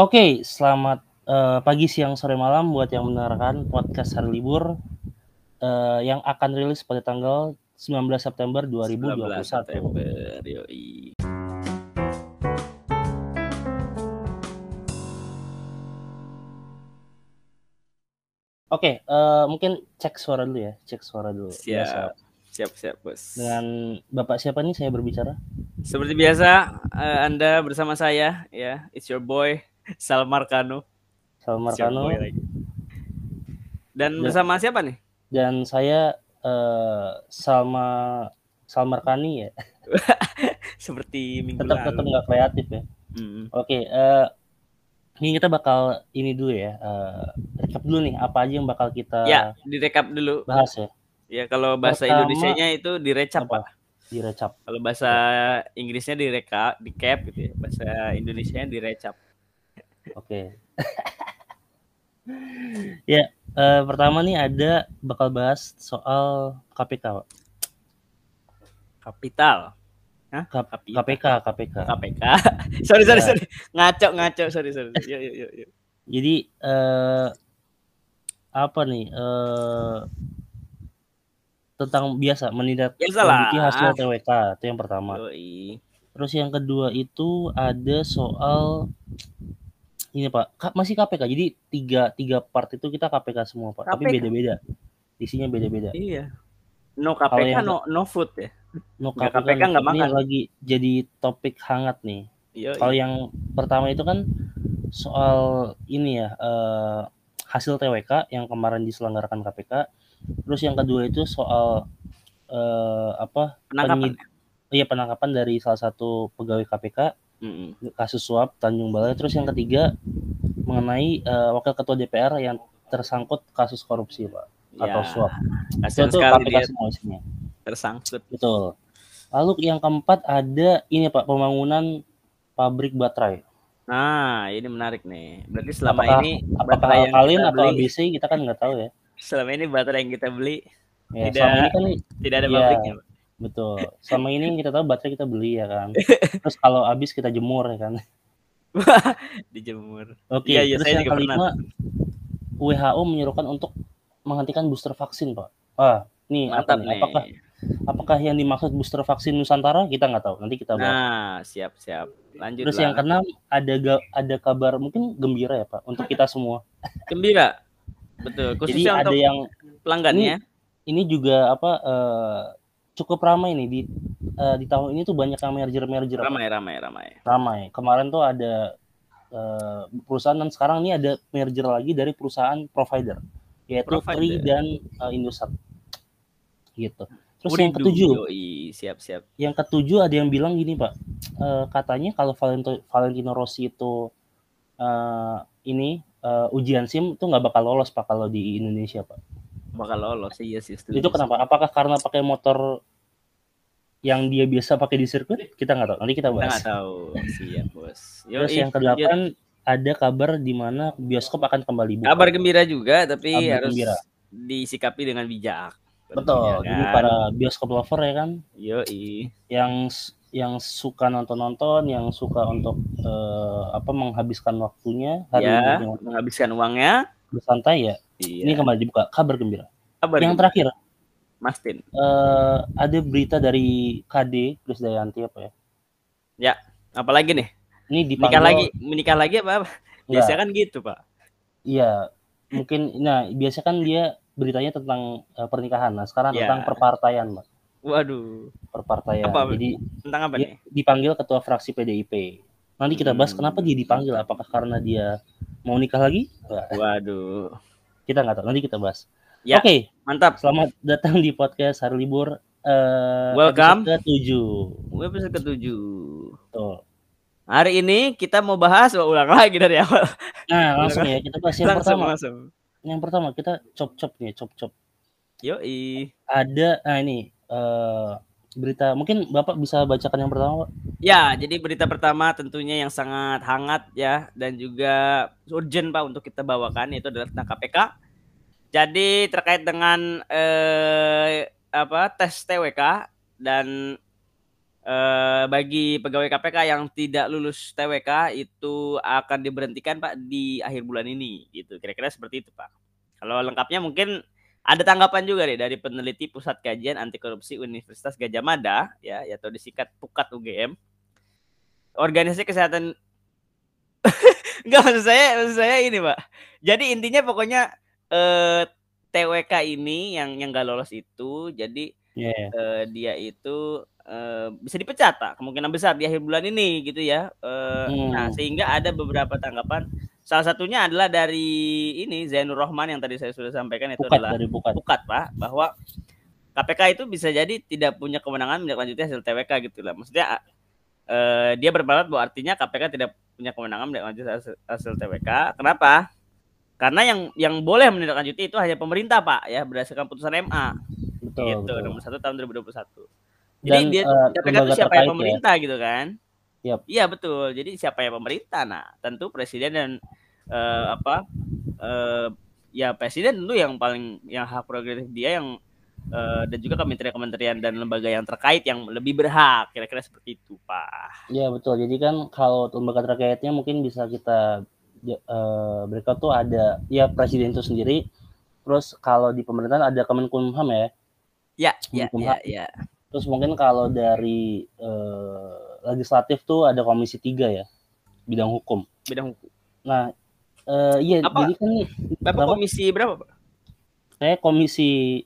Oke, selamat uh, pagi, siang, sore, malam buat yang mendengarkan podcast hari libur uh, yang akan rilis pada tanggal 19 September 2021. 19 September, yoi. Oke, uh, mungkin cek suara dulu ya, cek suara dulu. Siap. Biasa Siap, siap, Bos. Dengan Bapak siapa nih saya berbicara? Seperti biasa, uh, Anda bersama saya ya, it's your boy Salmar Kano. Salmar Kano. Dan, Dan bersama siapa nih? Dan saya uh, Salma Salmar Kani ya. Seperti minggu tetap, lalu. Tetap nggak kreatif ya. Mm -hmm. Oke, okay, uh, eh, ini kita bakal ini dulu ya. Uh, recap dulu nih apa aja yang bakal kita Ya, direkap dulu. Bahas ya. Ya kalau bahasa Indonesia-nya itu direcap apa? Pak. Direcap. Kalau bahasa Inggrisnya direka, di cap gitu ya. Bahasa Indonesia-nya direcap. Oke. ya, uh, pertama nih ada bakal bahas soal KPK, Pak. Kapital. Hah? KPK, KPK. KPK. sorry, sorry, ya. sorry. Ngaco, ngaco, sorry, sorry. Yuk, yuk, yuk, yuk. Jadi uh, apa nih? Uh, tentang biasa menindaklanjuti hasil TWK itu yang pertama. Yoi. Terus yang kedua itu ada soal ini Pak, masih KPK. Jadi tiga tiga part itu kita KPK semua Pak, KPK. tapi beda-beda. Isinya beda-beda. Iya. No KPK, yang, no no food ya. No KPK, KPK nggak makan. Ini lagi jadi topik hangat nih. Iya, Kalau iya. yang pertama itu kan soal ini ya uh, hasil TWK yang kemarin diselenggarakan KPK Terus yang kedua itu soal uh, apa? Penangkapan. Iya penangkapan dari salah satu pegawai KPK mm-hmm. kasus suap Tanjung Balai. Terus yang ketiga mengenai uh, wakil ketua DPR yang tersangkut kasus korupsi, Pak, ya, atau suap. Itu KPK semua isinya. Tersangkut. Betul. Lalu yang keempat ada ini Pak pembangunan pabrik baterai. Nah, ini menarik nih. Berarti selama apakah, ini apakah kalian atau ABC kita kan nggak tahu ya selama ini baterai yang kita beli ya, tidak ini kan, tidak ada ya, pabriknya. Betul. Selama ini kita tahu baterai kita beli ya kan. Terus kalau habis kita jemur ya kan. Dijemur. Oke. Okay, ya, ya, terus yang kelima pernah. WHO menyerukan untuk menghentikan booster vaksin, Pak. Ah, nih Mantap apa nih? Apakah apakah yang dimaksud booster vaksin Nusantara? Kita nggak tahu. Nanti kita bahas. Nah, siap siap. Lanjut. Terus yang keenam ada ada kabar mungkin gembira ya, Pak, untuk kita semua. Gembira. Betul. Khususnya Jadi ada yang pelanggannya. Ini, ini juga apa uh, cukup ramai nih di uh, di tahun ini tuh banyak yang merger merger. Ramai ramai ramai. Ramai. Kemarin tuh ada uh, perusahaan dan sekarang ini ada merger lagi dari perusahaan provider yaitu provider. Tri dan uh, Indosat. Gitu. Terus Uridu, yang ketujuh, yoi, siap siap. Yang ketujuh ada yang bilang gini pak, uh, katanya kalau Valentino, Valentino Rossi itu uh, ini uh, ujian SIM tuh nggak bakal lolos pak kalau di Indonesia pak. Bakal lolos iya sih. Itu kenapa? Apakah karena pakai motor yang dia biasa pakai di sirkuit? Kita nggak tahu. Nanti kita bahas. Nggak tahu. Siap bos. Yo, Terus yang kedelapan ada kabar di mana bioskop akan kembali buka. Kabar gembira juga, tapi kabar harus gembira. disikapi dengan bijak. Betul. Ya, kan? Jadi para bioskop lover ya kan. Yo Yang yang suka nonton-nonton, yang suka untuk uh, apa menghabiskan waktunya, hari ya, ini menghabiskan uangnya, bersantai ya. Iya. Ini kembali dibuka kabar gembira. Kabar yang gembira. terakhir, Mastin. Uh, ada berita dari KD Chris Dayanti apa ya? Ya, apalagi nih? Ini dipanggil... menikah lagi, menikah lagi apa? Biasanya kan gitu, Pak. Iya, mungkin nah biasa kan dia beritanya tentang uh, pernikahan. Nah, sekarang ya. tentang perpartaian, Pak. Waduh. Perpartaian. Apa, Jadi tentang apa nih? Dipanggil ketua fraksi PDIP. Nanti kita bahas hmm. kenapa dia dipanggil. Apakah karena dia mau nikah lagi? Waduh. Kita nggak tahu. Nanti kita bahas. Ya, Oke, okay. mantap. Selamat datang di podcast hari libur. Uh, Welcome. ke tujuh. Episode ketujuh. Tuh. Hari ini kita mau bahas, oh, ulang lagi dari awal. Nah, langsung ya kita bahas yang langsung, pertama. Langsung. Yang pertama kita cop-cop nih, cop-cop. Yoi. Ada, nah ini uh, berita mungkin Bapak bisa bacakan yang pertama, Pak? Ya, jadi berita pertama tentunya yang sangat hangat ya dan juga urgent Pak untuk kita bawakan yaitu adalah tentang KPK. Jadi terkait dengan eh, apa tes TWK dan uh, bagi pegawai KPK yang tidak lulus TWK itu akan diberhentikan Pak di akhir bulan ini gitu. Kira-kira seperti itu Pak. Kalau lengkapnya mungkin ada tanggapan juga nih dari peneliti Pusat Kajian Anti Korupsi Universitas Gajah Mada ya atau disikat Pukat UGM. Organisasi kesehatan Enggak maksud saya maksud saya ini, Pak. Jadi intinya pokoknya eh, TWK ini yang yang gak lolos itu jadi yeah. eh, dia itu eh, bisa dipecat Pak. Kemungkinan besar di akhir bulan ini gitu ya. Eh, hmm. Nah, sehingga ada beberapa tanggapan Salah satunya adalah dari ini Zainur Rohman yang tadi saya sudah sampaikan itu Bukat, adalah dari Bukat. Bukat, Pak, bahwa KPK itu bisa jadi tidak punya kewenangan menindaklanjuti hasil TWK gitu lah. Maksudnya eh, dia berpendapat bahwa artinya KPK tidak punya kewenangan menindaklanjuti hasil, hasil TWK. Kenapa? Karena yang yang boleh menindaklanjuti itu hanya pemerintah, Pak, ya berdasarkan putusan MA. Betul, gitu, betul. nomor 1 tahun 2021. Jadi Dan, dia uh, KPK itu siapa yang ya? pemerintah ya? gitu kan? Yep. Iya, betul. Jadi siapa yang pemerintah? Nah, tentu presiden dan uh, apa? Uh, ya presiden tentu yang paling yang hak prerogatif dia yang uh, dan juga kementerian-kementerian dan lembaga yang terkait yang lebih berhak kira-kira seperti itu pak. Iya betul jadi kan kalau lembaga terkaitnya mungkin bisa kita uh, berikut tuh ada ya presiden itu sendiri terus kalau di pemerintahan ada Kemenkumham ya. Ya, ya, ya, ya. Terus mungkin kalau dari uh, legislatif tuh ada komisi tiga ya bidang hukum. Bidang hukum. Nah, uh, iya apa? jadi kan nih Bapak komisi berapa, Pak? Saya komisi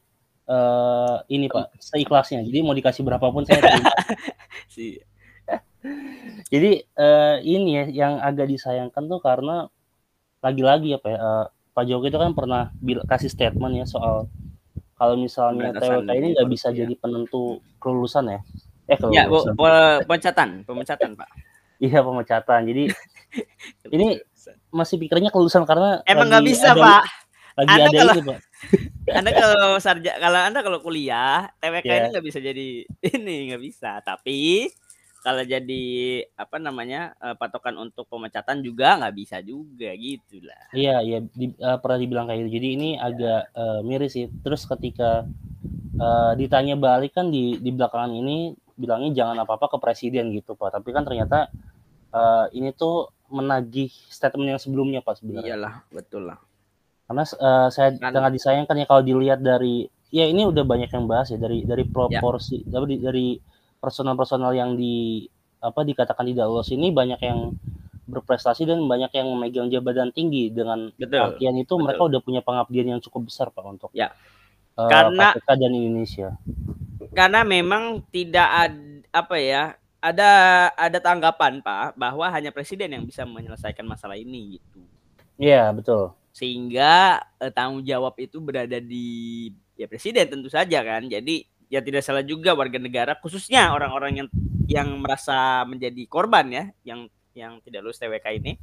uh, ini Pak, seikhlasnya. Jadi mau dikasih berapapun saya terima. Jadi uh, ini ya yang agak disayangkan tuh karena lagi-lagi apa ya uh, Pak Jokowi itu kan pernah kasih statement ya soal kalau misalnya TWK ini nggak bisa ya. jadi penentu kelulusan ya. Eh ya, kelulusan. Ya, pemecatan, pemecatan Pak. Iya pemecatan. Jadi ini masih pikirnya kelulusan karena emang nggak bisa ada, Pak. Lagi anda ada kalau, ini Pak. Anda kalau sarja kalau Anda kalau kuliah TWK yeah. ini nggak bisa jadi ini nggak bisa. Tapi kalau jadi apa namanya uh, patokan untuk pemecatan juga nggak bisa juga gitulah. Iya iya di, uh, pernah dibilang kayak gitu. Jadi ini agak uh, miris sih. Terus ketika uh, ditanya balik kan di di belakangan ini bilangnya jangan apa-apa ke presiden gitu pak. Tapi kan ternyata uh, ini tuh menagih statement yang sebelumnya pak sebenarnya. Iyalah betul lah. Karena uh, saya kan. sangat disayangkan ya kalau dilihat dari ya ini udah banyak yang bahas ya dari dari ya. proporsi ya. dari dari personal-personal yang di apa dikatakan tidak lolos ini banyak yang berprestasi dan banyak yang memegang jabatan tinggi dengan betul, artian itu betul. mereka udah punya pengabdian yang cukup besar pak untuk ya uh, karena KPK dan Indonesia karena memang tidak ada apa ya ada ada tanggapan pak bahwa hanya presiden yang bisa menyelesaikan masalah ini gitu. Iya betul. Sehingga eh, tanggung jawab itu berada di ya presiden tentu saja kan. Jadi ya tidak salah juga warga negara khususnya orang-orang yang yang merasa menjadi korban ya yang yang tidak lulus TWK ini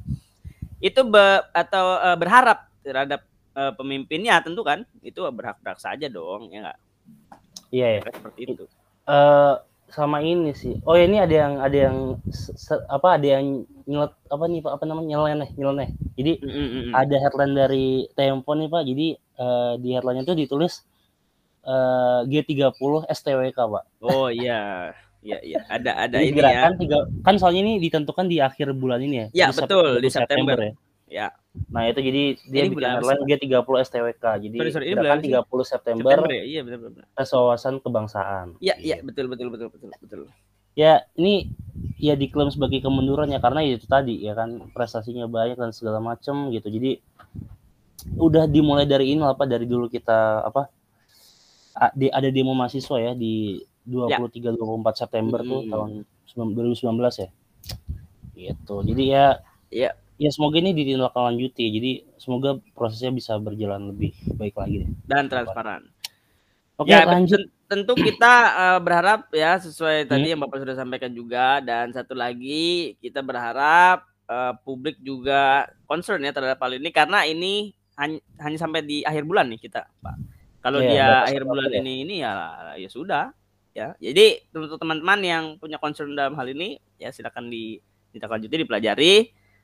itu be, atau uh, berharap terhadap uh, pemimpinnya tentu kan. Itu berhak-berhak saja dong ya enggak iya ya seperti itu. Uh, sama ini sih oh ya ini ada yang ada yang apa ada yang nyelet apa nih pak apa namanya nyeleneh nyeleneh jadi mm -hmm. ada headline dari Tempo nih pak jadi uh, di headline itu ditulis uh, G30 STWK, Pak. Oh iya. Iya, iya. Ada ada ini, ini ya. Tiga, kan soalnya ini ditentukan di akhir bulan ini ya. Iya, betul, di September. September ya. Ya. Nah, itu jadi dia ini bikin headline G30 STWK. Jadi sorry, sorry, ini gerakan 30 September. September ya? Iya. Tes wawasan kebangsaan. Iya, iya, betul betul betul betul betul. Ya, ini ya diklaim sebagai kemunduran ya karena itu tadi ya kan prestasinya banyak dan segala macam gitu. Jadi udah dimulai dari ini apa dari dulu kita apa di ada demo mahasiswa ya di 23 ya. 24 September hmm. tuh tahun 2019 ya. Gitu. Jadi ya ya ya semoga ini ditindaklanjuti. Jadi semoga prosesnya bisa berjalan lebih baik lagi deh. Dan transparan. Oke, ya, lanjut. Tentu kita uh, berharap ya sesuai hmm. tadi yang Bapak sudah sampaikan juga dan satu lagi kita berharap uh, publik juga concern ya terhadap hal ini karena ini hanya, hanya sampai di akhir bulan nih kita, Pak kalau yeah, dia akhir bulan ya. ini ini ya ya sudah ya. Jadi untuk teman-teman yang punya concern dalam hal ini ya silakan di ditindaklanjuti dipelajari.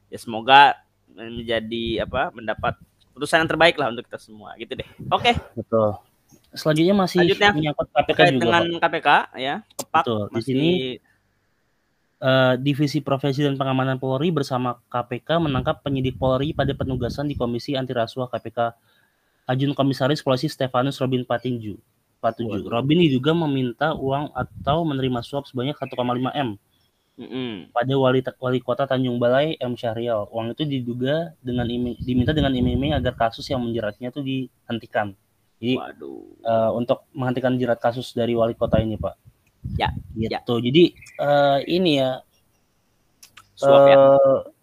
Ya semoga menjadi apa mendapat putusan yang terbaik lah untuk kita semua gitu deh. Oke. Okay. Betul. Selanjutnya masih Selanjutnya, menyangkut KPK juga. dengan Pak. KPK ya. Kepak Betul. Di sini uh, Divisi Profesi dan Pengamanan Polri bersama KPK menangkap penyidik Polri pada penugasan di Komisi Anti Rasuah KPK Ajun Komisaris Polisi Stefanus Robin Patinju. Patuju. Robin juga meminta uang atau menerima suap sebanyak 1,5 M Mm-hmm. pada wali wali kota Tanjung Balai M Syahrial. Uang itu diduga dengan imi, diminta dengan iming-iming agar kasus yang menjeratnya itu dihentikan. Jadi Uh, untuk menghentikan jerat kasus dari wali kota ini, Pak. Ya. Gitu. Ya. Jadi uh, ini ya. Suap uh, ya.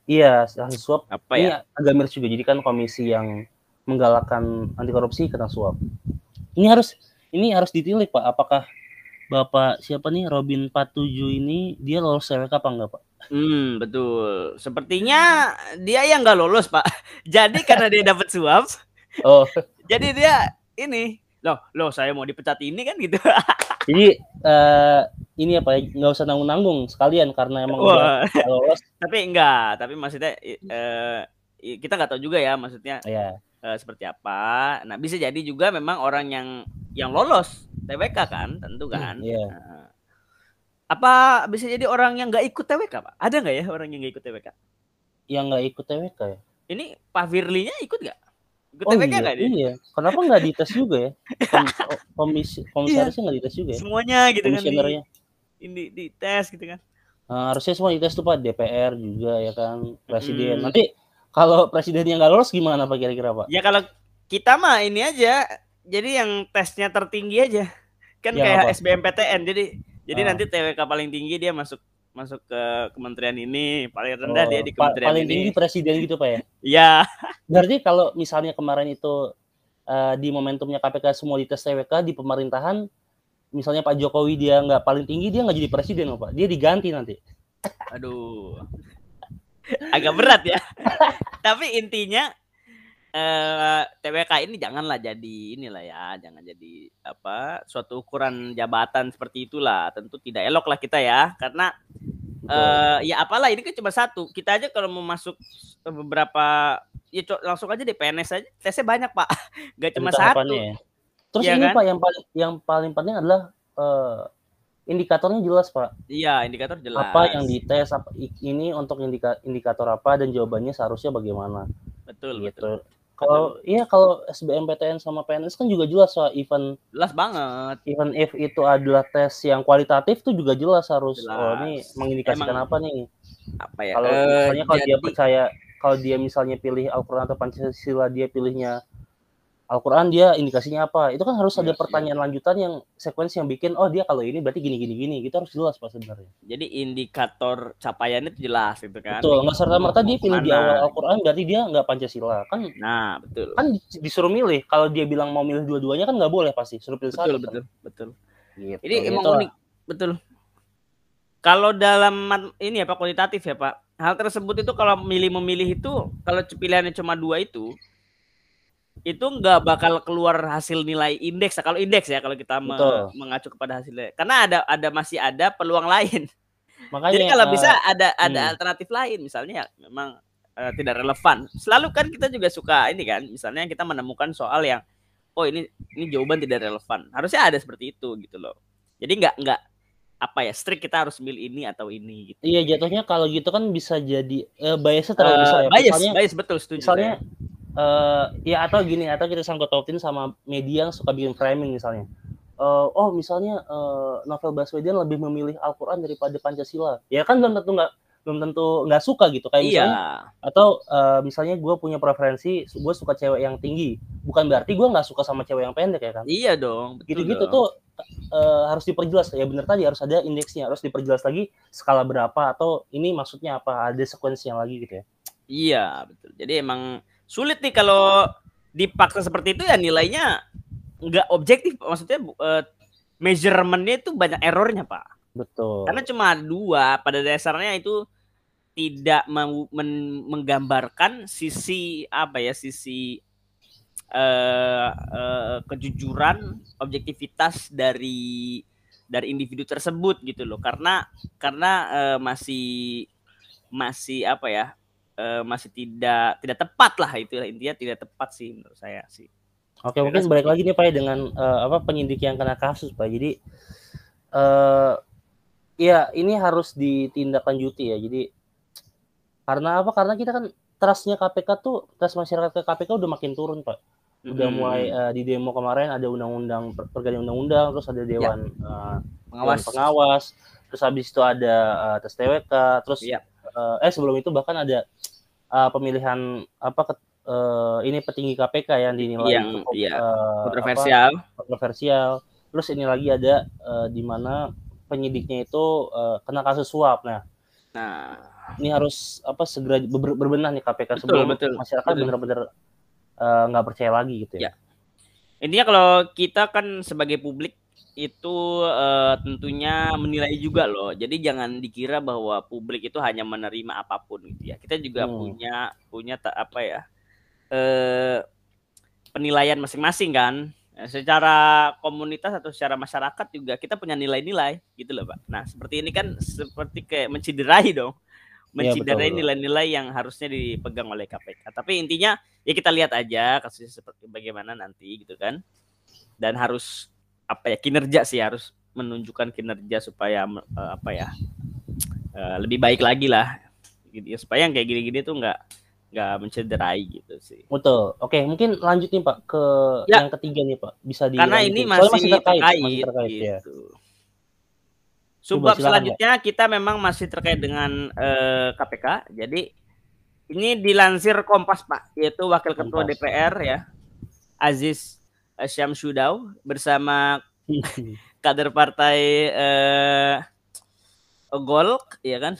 Iya, hasil suap. Apa ini ya? agak miris juga. Jadi kan komisi yang menggalakkan anti korupsi kena suap. Ini harus ini harus ditilik, Pak. Apakah Bapak siapa nih Robin 47 ini dia lolos CWK apa enggak Pak? Hmm betul. Sepertinya dia yang nggak lolos Pak. Jadi karena dia dapat suap. Oh. Jadi dia ini loh loh saya mau dipecat ini kan gitu. jadi uh, ini apa ya nggak usah nanggung nanggung sekalian karena emang Wah. udah lolos. tapi enggak. Tapi maksudnya uh, kita nggak tahu juga ya maksudnya. Yeah. Iya. Uh, seperti apa. Nah bisa jadi juga memang orang yang yang lolos TWK kan, tentu kan. Iya. Yeah. Nah, apa bisa jadi orang yang nggak ikut TWK, Pak? Ada nggak ya orang yang nggak ikut TWK? Yang nggak ikut TWK ya? Ini Pak Firly-nya ikut nggak? Ikut oh, TWK iya, nggak dia? Iya. Kenapa nggak dites juga ya? Komisi komisarisnya nggak dites juga ya? Semuanya gitu kan. Di, ini di tes gitu kan. Nah, harusnya semua dites tuh Pak DPR juga ya kan, presiden. Hmm. Nanti kalau presidennya nggak lolos gimana Pak kira-kira Pak? Ya kalau kita mah ini aja jadi yang tesnya tertinggi aja kan ya, kayak apa? SBMPTN jadi jadi ah. nanti TWK paling tinggi dia masuk masuk ke kementerian ini paling rendah oh, dia di kementerian paling ini. tinggi presiden gitu pak ya Iya. berarti kalau misalnya kemarin itu uh, di momentumnya KPK semua di tes TWK di pemerintahan misalnya Pak Jokowi dia nggak paling tinggi dia nggak jadi presiden loh pak dia diganti nanti aduh agak berat ya tapi intinya eh, TWK ini janganlah jadi inilah ya, jangan jadi apa suatu ukuran jabatan seperti itulah. Tentu tidak elok lah kita ya, karena eh, ya apalah ini kan cuma satu. Kita aja kalau mau masuk beberapa ya langsung aja di PNS aja tesnya banyak pak, gak cuma satu. Ya. Terus iya ini kan? pak yang paling yang paling penting adalah uh, indikatornya jelas pak. Iya indikator jelas. Apa yang dites apa ini untuk indika, indikator apa dan jawabannya seharusnya bagaimana. Betul gitu. Betul. Kalau iya kalau SBMPTN sama PNS kan juga jelas soal event jelas banget. Event if itu adalah tes yang kualitatif tuh juga jelas harus jelas. oh ini mengindikasikan Emang, apa nih? Apa ya? Kalau uh, misalnya kalau jadi... dia percaya kalau dia misalnya pilih Al-Qur'an atau Pancasila dia pilihnya Al-Quran dia indikasinya apa? Itu kan harus ada yes, pertanyaan yes. lanjutan yang sekuensi yang bikin oh dia kalau ini berarti gini gini gini. Kita harus jelas pak sebenarnya. Jadi indikator capaiannya itu jelas itu kan. Betul. Nggak serta merta dia pilih di awal Al-Quran berarti dia nggak Pancasila kan? Nah betul. Kan disuruh milih. Kalau dia bilang mau milih dua-duanya kan nggak boleh pasti. Suruh pilih betul, satu. Betul kan? betul Gitu. Jadi gitu emang unik betul. Kalau dalam ini ya pak kualitatif ya pak. Hal tersebut itu kalau milih memilih itu kalau pilihannya cuma dua itu itu nggak bakal keluar hasil nilai indeks. Kalau indeks ya kalau kita Betul. mengacu kepada hasilnya. Karena ada ada masih ada peluang lain. Makanya, Jadi kalau uh, bisa ada ada hmm. alternatif lain misalnya ya memang uh, tidak relevan. Selalu kan kita juga suka ini kan, misalnya kita menemukan soal yang oh ini ini jawaban tidak relevan. Harusnya ada seperti itu gitu loh. Jadi nggak nggak apa ya strict kita harus milih ini atau ini gitu. Iya jatuhnya kalau gitu kan bisa jadi uh, biasnya terlalu uh, besar ya. Bias, misalnya, bias betul setuju. Misalnya saya uh, ya atau gini atau kita sangkut pautin sama media yang suka bikin framing misalnya. Uh, oh misalnya uh, novel Baswedan lebih memilih Al-Quran daripada Pancasila. Ya kan belum tentu nggak belum tentu nggak suka gitu kayak iya. misalnya. Atau uh, misalnya gue punya preferensi gue suka cewek yang tinggi. Bukan berarti gue nggak suka sama cewek yang pendek ya kan? Iya dong gitu-gitu tuh uh, harus diperjelas. Ya bener tadi harus ada indeksnya harus diperjelas lagi skala berapa atau ini maksudnya apa ada sekuensinya lagi gitu ya. Iya betul. Jadi emang sulit nih kalau dipaksa seperti itu ya nilainya nggak objektif maksudnya uh, measurementnya itu banyak errornya pak. Betul. Karena cuma dua pada dasarnya itu tidak men menggambarkan sisi apa ya sisi uh, uh, kejujuran objektivitas dari dari individu tersebut gitu loh. Karena karena uh, masih masih apa ya uh, masih tidak tidak tepat lah itu intinya tidak tepat sih menurut saya sih. Oke mungkin balik lagi nih pak ya dengan uh, apa penyidik yang kena kasus pak. Jadi uh, ya ini harus ditindaklanjuti ya. Jadi karena apa? Karena kita kan trustnya KPK tuh trust masyarakat ke KPK udah makin turun pak. Udah hmm. mulai uh, di demo kemarin ada undang-undang pergantian undang-undang, terus ada dewan ya. uh, pengawas. Dewan pengawas, terus habis itu ada uh, tes TWK, terus ya. Uh, eh sebelum itu bahkan ada uh, pemilihan apa ke, uh, ini petinggi KPK yang dinilai yang, cukup iya. uh, kontroversial. Apa, kontroversial. Terus ini lagi ada uh, di mana penyidiknya itu uh, kena kasus suap. Nah, nah ini harus apa segera ber berbenah nih KPK betul, sebelum betul, masyarakat benar-benar eh, nggak uh, percaya lagi gitu ya. ya. Intinya kalau kita kan sebagai publik itu uh, tentunya menilai juga loh. Jadi jangan dikira bahwa publik itu hanya menerima apa pun gitu ya. Kita juga hmm. punya punya tak apa ya uh, penilaian masing-masing kan. Secara komunitas atau secara masyarakat juga kita punya nilai-nilai gitu loh pak. Nah seperti ini kan seperti kayak menciderai dong Iya, menciderai ya, nilai-nilai yang harusnya dipegang oleh KPK. Tapi intinya ya kita lihat aja kasusnya seperti bagaimana nanti gitu kan. Dan harus apa ya kinerja sih harus menunjukkan kinerja supaya uh, apa ya uh, lebih baik lagi lah gitu ya supaya yang kayak gini-gini tuh nggak nggak mencederai gitu sih. Betul. Oke, mungkin lanjut nih Pak ke ya. yang ketiga nih Pak. Bisa di Karena ini masih, masih terkait, terkait, masih terkait ya. gitu. Ya. Subbab selanjutnya kita memang masih terkait dengan uh, eh, KPK. Jadi ini dilansir Kompas Pak, yaitu Wakil Ketua Kompas. DPR ya, Aziz Syamsudau bersama kader partai uh, Golk, ya kan?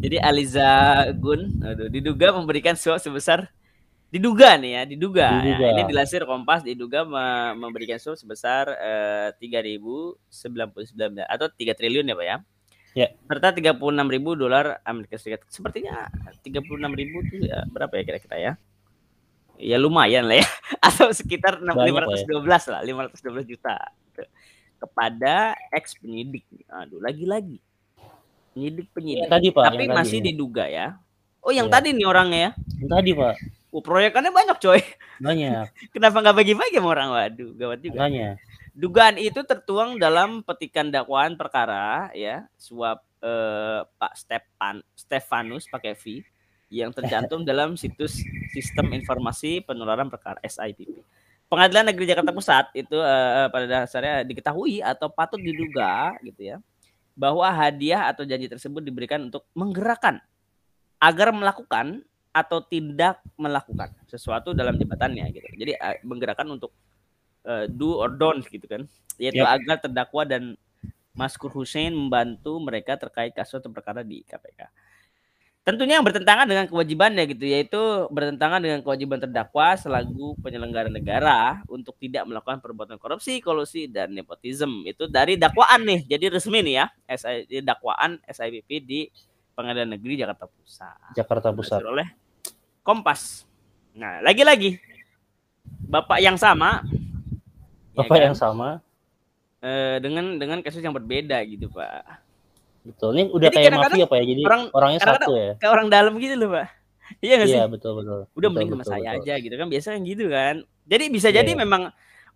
Jadi Aliza Gun, aduh, diduga memberikan suap sebesar diduga nih ya, diduga. Ya. diduga. Ya. Ini dilansir Kompas diduga memberikan suap sebesar eh, tiga ribu sembilan puluh sembilan atau tiga triliun ya pak ya. Ya. Serta tiga puluh enam ribu dolar Amerika Serikat. Sepertinya tiga puluh enam ribu itu ya berapa ya kira-kira ya? Ya lumayan lah ya. Atau sekitar ratus dua belas lah, belas juta gitu. kepada ex penyidik. Aduh, lagi-lagi penyidik penyidik. Ya, tadi pak. Tapi masih tadi. diduga ya. Oh, yang ya. tadi nih orangnya ya? Yang tadi pak. Oh, proyekannya banyak coy. Banyak. Kenapa nggak bagi-bagi sama orang? Waduh, gawat juga. Banyak. Dugaan itu tertuang dalam petikan dakwaan perkara ya suap eh, Pak Stepan Stefanus pakai V yang tercantum dalam situs Sistem Informasi Penularan Perkara SIPP. Pengadilan Negeri Jakarta Pusat itu eh, pada dasarnya diketahui atau patut diduga gitu ya bahwa hadiah atau janji tersebut diberikan untuk menggerakkan agar melakukan atau tidak melakukan sesuatu dalam jabatannya gitu. Jadi uh, menggerakkan untuk uh, do or don't gitu kan. Yaitu yep. agar terdakwa dan Maskur Hussein membantu mereka terkait kasus atau perkara di KPK. Tentunya yang bertentangan dengan kewajibannya gitu, yaitu bertentangan dengan kewajiban terdakwa selaku penyelenggara negara untuk tidak melakukan perbuatan korupsi, kolusi, dan nepotisme. Itu dari dakwaan nih, jadi resmi nih ya, SI, dakwaan SIPP di Pengadilan Negeri Jakarta Pusat. Jakarta Pusat. Oleh Kompas. Nah, lagi-lagi bapak yang sama, ya bapak ya kan? yang sama, eh, dengan dengan kasus yang berbeda gitu pak. Betul, ini udah Jadi kayak mafia pak ya, jadi orang, orangnya satu ya. Kayak orang dalam gitu loh pak. Iya gak sih? Iya betul betul. Udah betul, mending sama saya betul. aja gitu kan, biasa kan gitu kan. Jadi bisa yeah. jadi iya. memang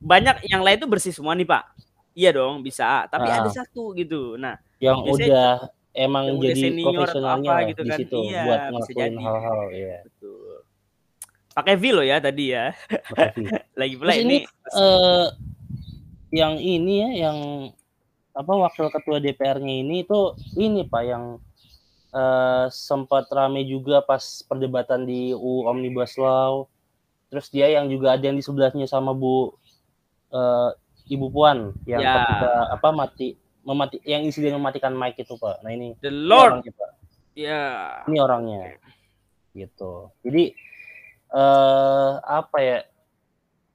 banyak yang lain tuh bersih semua nih pak. Iya dong bisa, tapi nah. ada satu gitu. Nah, yang udah emang jadi profesionalnya apa, gitu di kan. situ iya, buat ngelakuin hal-hal ya. Pakai V lo ya tadi ya. Lagi pula ini, ini uh, yang ini ya yang apa wakil ketua DPR-nya ini itu ini Pak yang uh, sempat rame juga pas perdebatan di U Omnibus Law. Terus dia yang juga ada yang di sebelahnya sama Bu uh, Ibu Puan yang ya. ketika apa mati memati yang insiden mematikan mic itu pak nah ini the Lord ya yeah. ini orangnya gitu jadi eh apa ya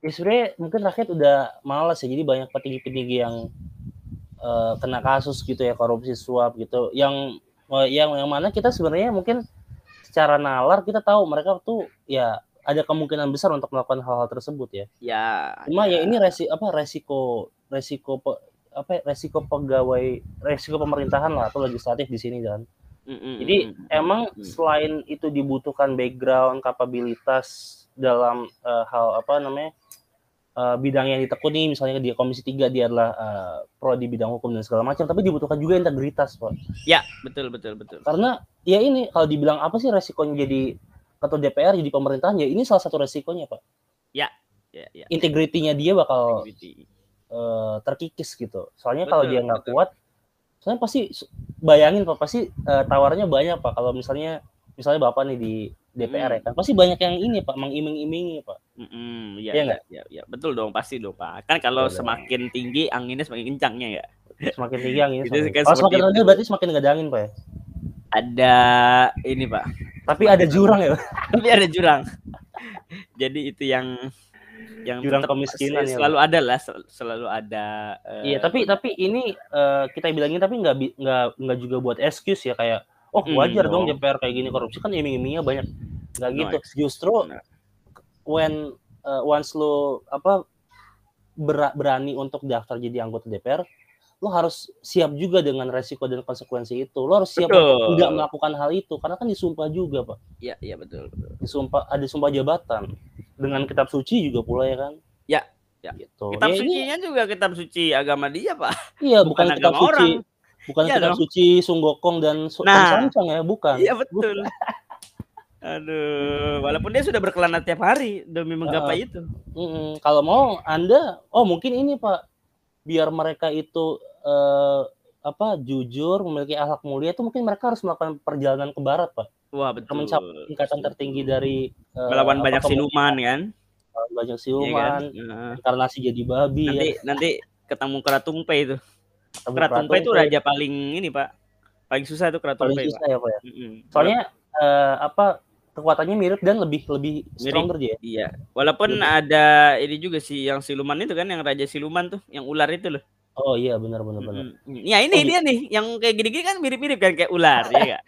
ya sebenarnya mungkin rakyat udah malas ya jadi banyak petinggi-petinggi yang uh, kena kasus gitu ya korupsi suap gitu yang uh, yang yang mana kita sebenarnya mungkin secara nalar kita tahu mereka tuh ya ada kemungkinan besar untuk melakukan hal-hal tersebut ya. Ya. Cuma ya, ya ini resi apa resiko resiko apa ya, resiko pegawai resiko pemerintahan lah atau legislatif di sini kan. Mm-hmm. Jadi emang selain itu dibutuhkan background kapabilitas dalam uh, hal apa namanya uh, bidang yang ditekuni misalnya di komisi 3 dia adalah uh, pro di bidang hukum dan segala macam tapi dibutuhkan juga integritas pak. Ya betul betul betul. Karena ya ini kalau dibilang apa sih resikonya jadi ketua DPR jadi pemerintahan ya ini salah satu resikonya pak. Ya ya, ya. integritinya dia bakal uh, terkikis gitu. Soalnya kalau dia nggak kuat soalnya pasti bayangin pak pasti uh, tawarnya banyak pak. Kalau misalnya misalnya bapak nih di DPR hmm. ya kan pasti banyak yang ini pak mengiming-imingi pak mm ya, ya, ya, ya, betul dong pasti dong pak. Kan kalau semakin tinggi anginnya semakin kencangnya ya semakin tinggi anginnya semakin, kan kalau semakin rendah berarti semakin gak ada angin pak ya? Ada ini pak. Tapi ada jurang ya tapi ada jurang. Jadi itu yang yang jurang kemiskinan ya, selalu ada lah selalu ada uh, iya tapi tapi ini uh, kita bilangin tapi nggak nggak nggak juga buat excuse ya kayak oh hmm, wajar hmm, dong DPR kayak gini korupsi. Kan iming-imingnya banyak. Nggak no, gitu. justru no. When uh, once lo apa ber, berani untuk daftar jadi anggota DPR lo harus siap juga dengan resiko dan konsekuensi itu. Lo harus siap betul. tidak melakukan hal itu karena kan disumpah juga pak. Iya iya betul, betul. Disumpah ada sumpah jabatan. Dengan kitab suci juga pula ya kan? Ya ya. Gitu. kitab ya, sucinya juga kitab suci agama dia pak. Iya bukan, bukan kitab suci. orang. Bukan iya kitab dong. suci Sunggokong dan nah, Samsung ya, bukan. Iya betul. Aduh, walaupun dia sudah berkelana tiap hari demi menggapai uh, itu. Mm -mm. Kalau mau Anda, oh mungkin ini Pak, biar mereka itu uh, apa jujur, memiliki akhlak mulia itu mungkin mereka harus melakukan perjalanan ke barat Pak. Wah betul. Mencapai tingkatan tertinggi dari uh, melawan banyak siluman kan? Banyak siluman, iya kan? karena si jadi babi. Nanti ya. nanti ketemu keratumpe itu. Keraton itu raja paling ini pak, paling susah itu Keraton Paling susah ya pak ya. Mm-hmm. Soalnya uh, apa kekuatannya mirip dan lebih lebih mirip. stronger dia. Iya. Walaupun hmm. ada ini juga sih yang siluman itu kan yang raja siluman tuh, yang ular itu loh. Oh iya benar benar benar. Mm-hmm. Ya ini oh, dia nih yang kayak gini-gini kan mirip-mirip kan kayak ular ya enggak?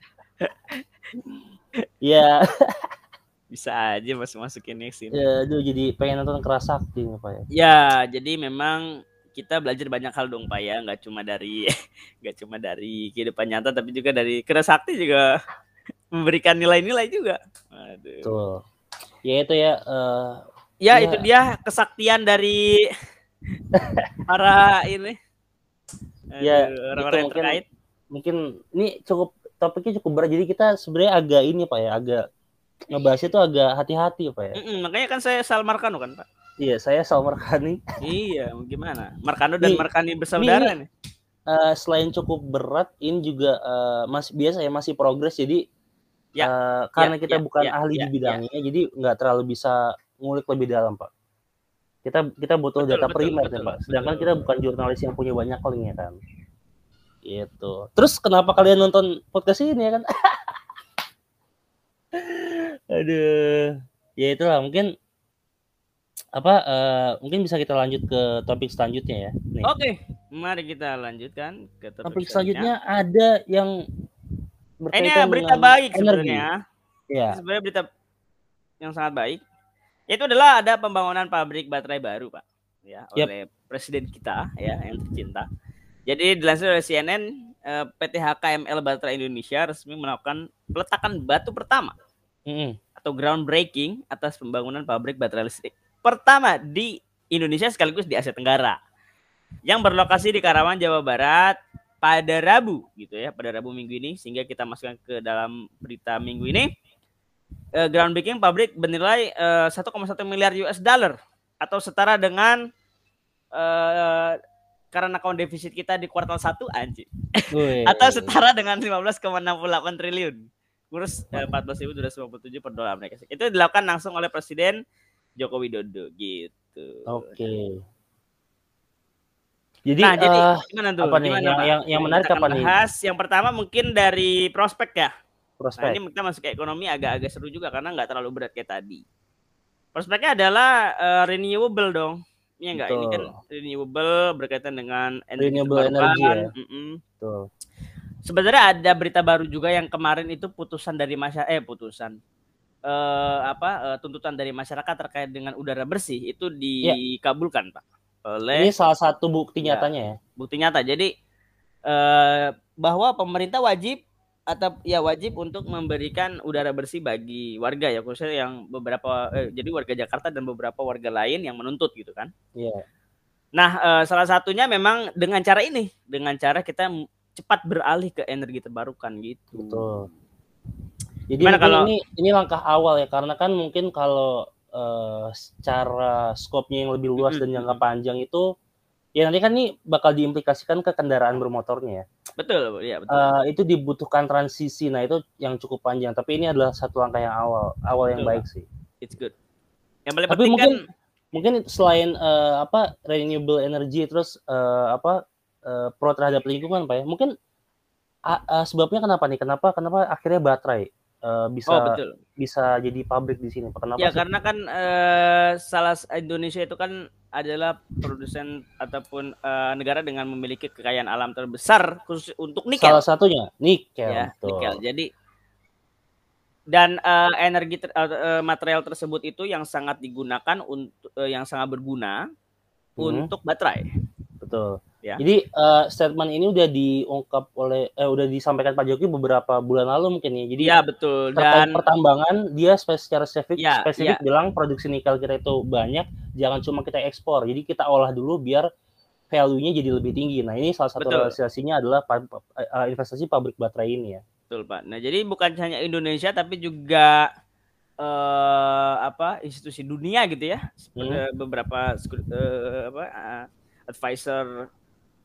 Iya. Bisa aja masuk masukin sini. Ya, aduh jadi pengen nonton keras sakti nih Pak ya. Ya, jadi memang kita belajar banyak hal dong pak ya nggak cuma dari nggak cuma dari kehidupan nyata tapi juga dari kerasakti juga memberikan nilai-nilai juga Aduh. Tuh. ya itu ya uh, ya, ya itu dia kesaktian dari para ini ya orang-orang yang terkait mungkin ini cukup topiknya cukup berat jadi kita sebenarnya agak ini pak ya agak ngebahas itu agak hati-hati pak ya mm -mm, makanya kan saya Salmarkano kan pak Iya, saya Salman Markani. iya, gimana? Markano dan nih, Markani bersaudara nih. Uh, selain cukup berat, ini juga uh, masih biasa ya masih progres. Jadi ya, uh, karena ya, kita ya, bukan ya, ahli ya, di bidangnya, ya. jadi nggak terlalu bisa ngulik lebih dalam, Pak. Kita kita butuh betul, data betul, primer, betul, ya, Pak. Sedangkan betul. kita bukan jurnalis yang punya banyak link ya kan. Gitu. Terus kenapa kalian nonton podcast ini ya kan? Aduh. Ya itulah mungkin apa uh, mungkin bisa kita lanjut ke topik selanjutnya ya. Oke, okay. mari kita lanjutkan ke topik, topik selanjutnya. Ada yang berkaitan Ini berita baik sebenarnya. Ya. Sebenarnya berita yang sangat baik. Itu adalah ada pembangunan pabrik baterai baru, Pak. Ya, yep. oleh presiden kita ya yang tercinta. Jadi dilansir oleh CNN, eh, PT HKML Baterai Indonesia resmi melakukan peletakan batu pertama mm -hmm. atau groundbreaking atas pembangunan pabrik baterai listrik pertama di Indonesia sekaligus di Asia Tenggara yang berlokasi di Karawang, Jawa Barat pada Rabu gitu ya, pada Rabu minggu ini sehingga kita masukkan ke dalam berita minggu ini. Uh, groundbreaking pabrik bernilai uh, 1,1 miliar US dollar atau setara dengan uh, karena account defisit kita di kuartal 1 anjir. atau setara dengan 15,68 triliun. Kurs uh, 14.257 per dolar Amerika. Itu dilakukan langsung oleh Presiden Joko Widodo gitu. Oke. Okay. Jadi, nah, jadi uh, gimana tuh? Apa nih? Gimana, yang, yang, yang menarik apa nih? Bahas yang pertama mungkin dari prospek ya. Prospek. Nah, ini kita masuk ke ekonomi agak-agak seru juga karena nggak terlalu berat kayak tadi. Prospeknya adalah uh, renewable dong. Iya enggak? Ini kan renewable berkaitan dengan energi renewable energy ya. Mm -mm. Betul. Sebenarnya ada berita baru juga yang kemarin itu putusan dari masyarakat eh putusan uh, apa uh, tuntutan dari masyarakat terkait dengan udara bersih itu ya. dikabulkan pak oleh ini salah satu bukti ya, nyatanya ya bukti nyata jadi uh, bahwa pemerintah wajib atau ya wajib untuk memberikan udara bersih bagi warga ya khususnya yang beberapa eh, jadi warga Jakarta dan beberapa warga lain yang menuntut gitu kan. Iya. Yeah. Nah, eh, salah satunya memang dengan cara ini, dengan cara kita cepat beralih ke energi terbarukan gitu. Betul. Jadi kalau ini ini langkah awal ya karena kan mungkin kalau uh, secara skopnya yang lebih luas mm -hmm. dan jangka panjang itu Ya nanti kan ini bakal diimplikasikan ke kendaraan bermotornya ya. Betul, ya betul. Uh, itu dibutuhkan transisi. Nah, itu yang cukup panjang, tapi ini adalah satu langkah yang awal, awal betul, yang baik sih. It's good. Yang paling tapi penting mungkin kan mungkin selain uh, apa renewable energy terus uh, apa uh, pro terhadap lingkungan Pak ya. Mungkin uh, uh, sebabnya kenapa nih? Kenapa kenapa akhirnya baterai uh, bisa oh, betul. bisa jadi pabrik di sini? Kenapa? Ya sih? karena kan uh, salah Indonesia itu kan adalah produsen ataupun uh, negara dengan memiliki kekayaan alam terbesar khusus untuk nikel. Salah satunya nikel. Ya, nikel. Jadi dan uh, energi ter, uh, material tersebut itu yang sangat digunakan untuk uh, yang sangat berguna hmm. untuk baterai. Betul. Ya. Jadi uh, statement ini udah diungkap oleh eh udah disampaikan Pak Jokowi beberapa bulan lalu mungkin ya. Jadi ya betul. Dan pertambangan dia secara spesifik ya, spesifik ya. bilang produksi nikel kita itu banyak, jangan cuma kita ekspor. Jadi kita olah dulu biar value-nya jadi lebih tinggi. Nah, ini salah satu realisasinya adalah uh, investasi pabrik baterai ini ya. Betul, Pak. Nah, jadi bukan hanya Indonesia tapi juga uh, apa institusi dunia gitu ya. Hmm. beberapa uh, apa advisor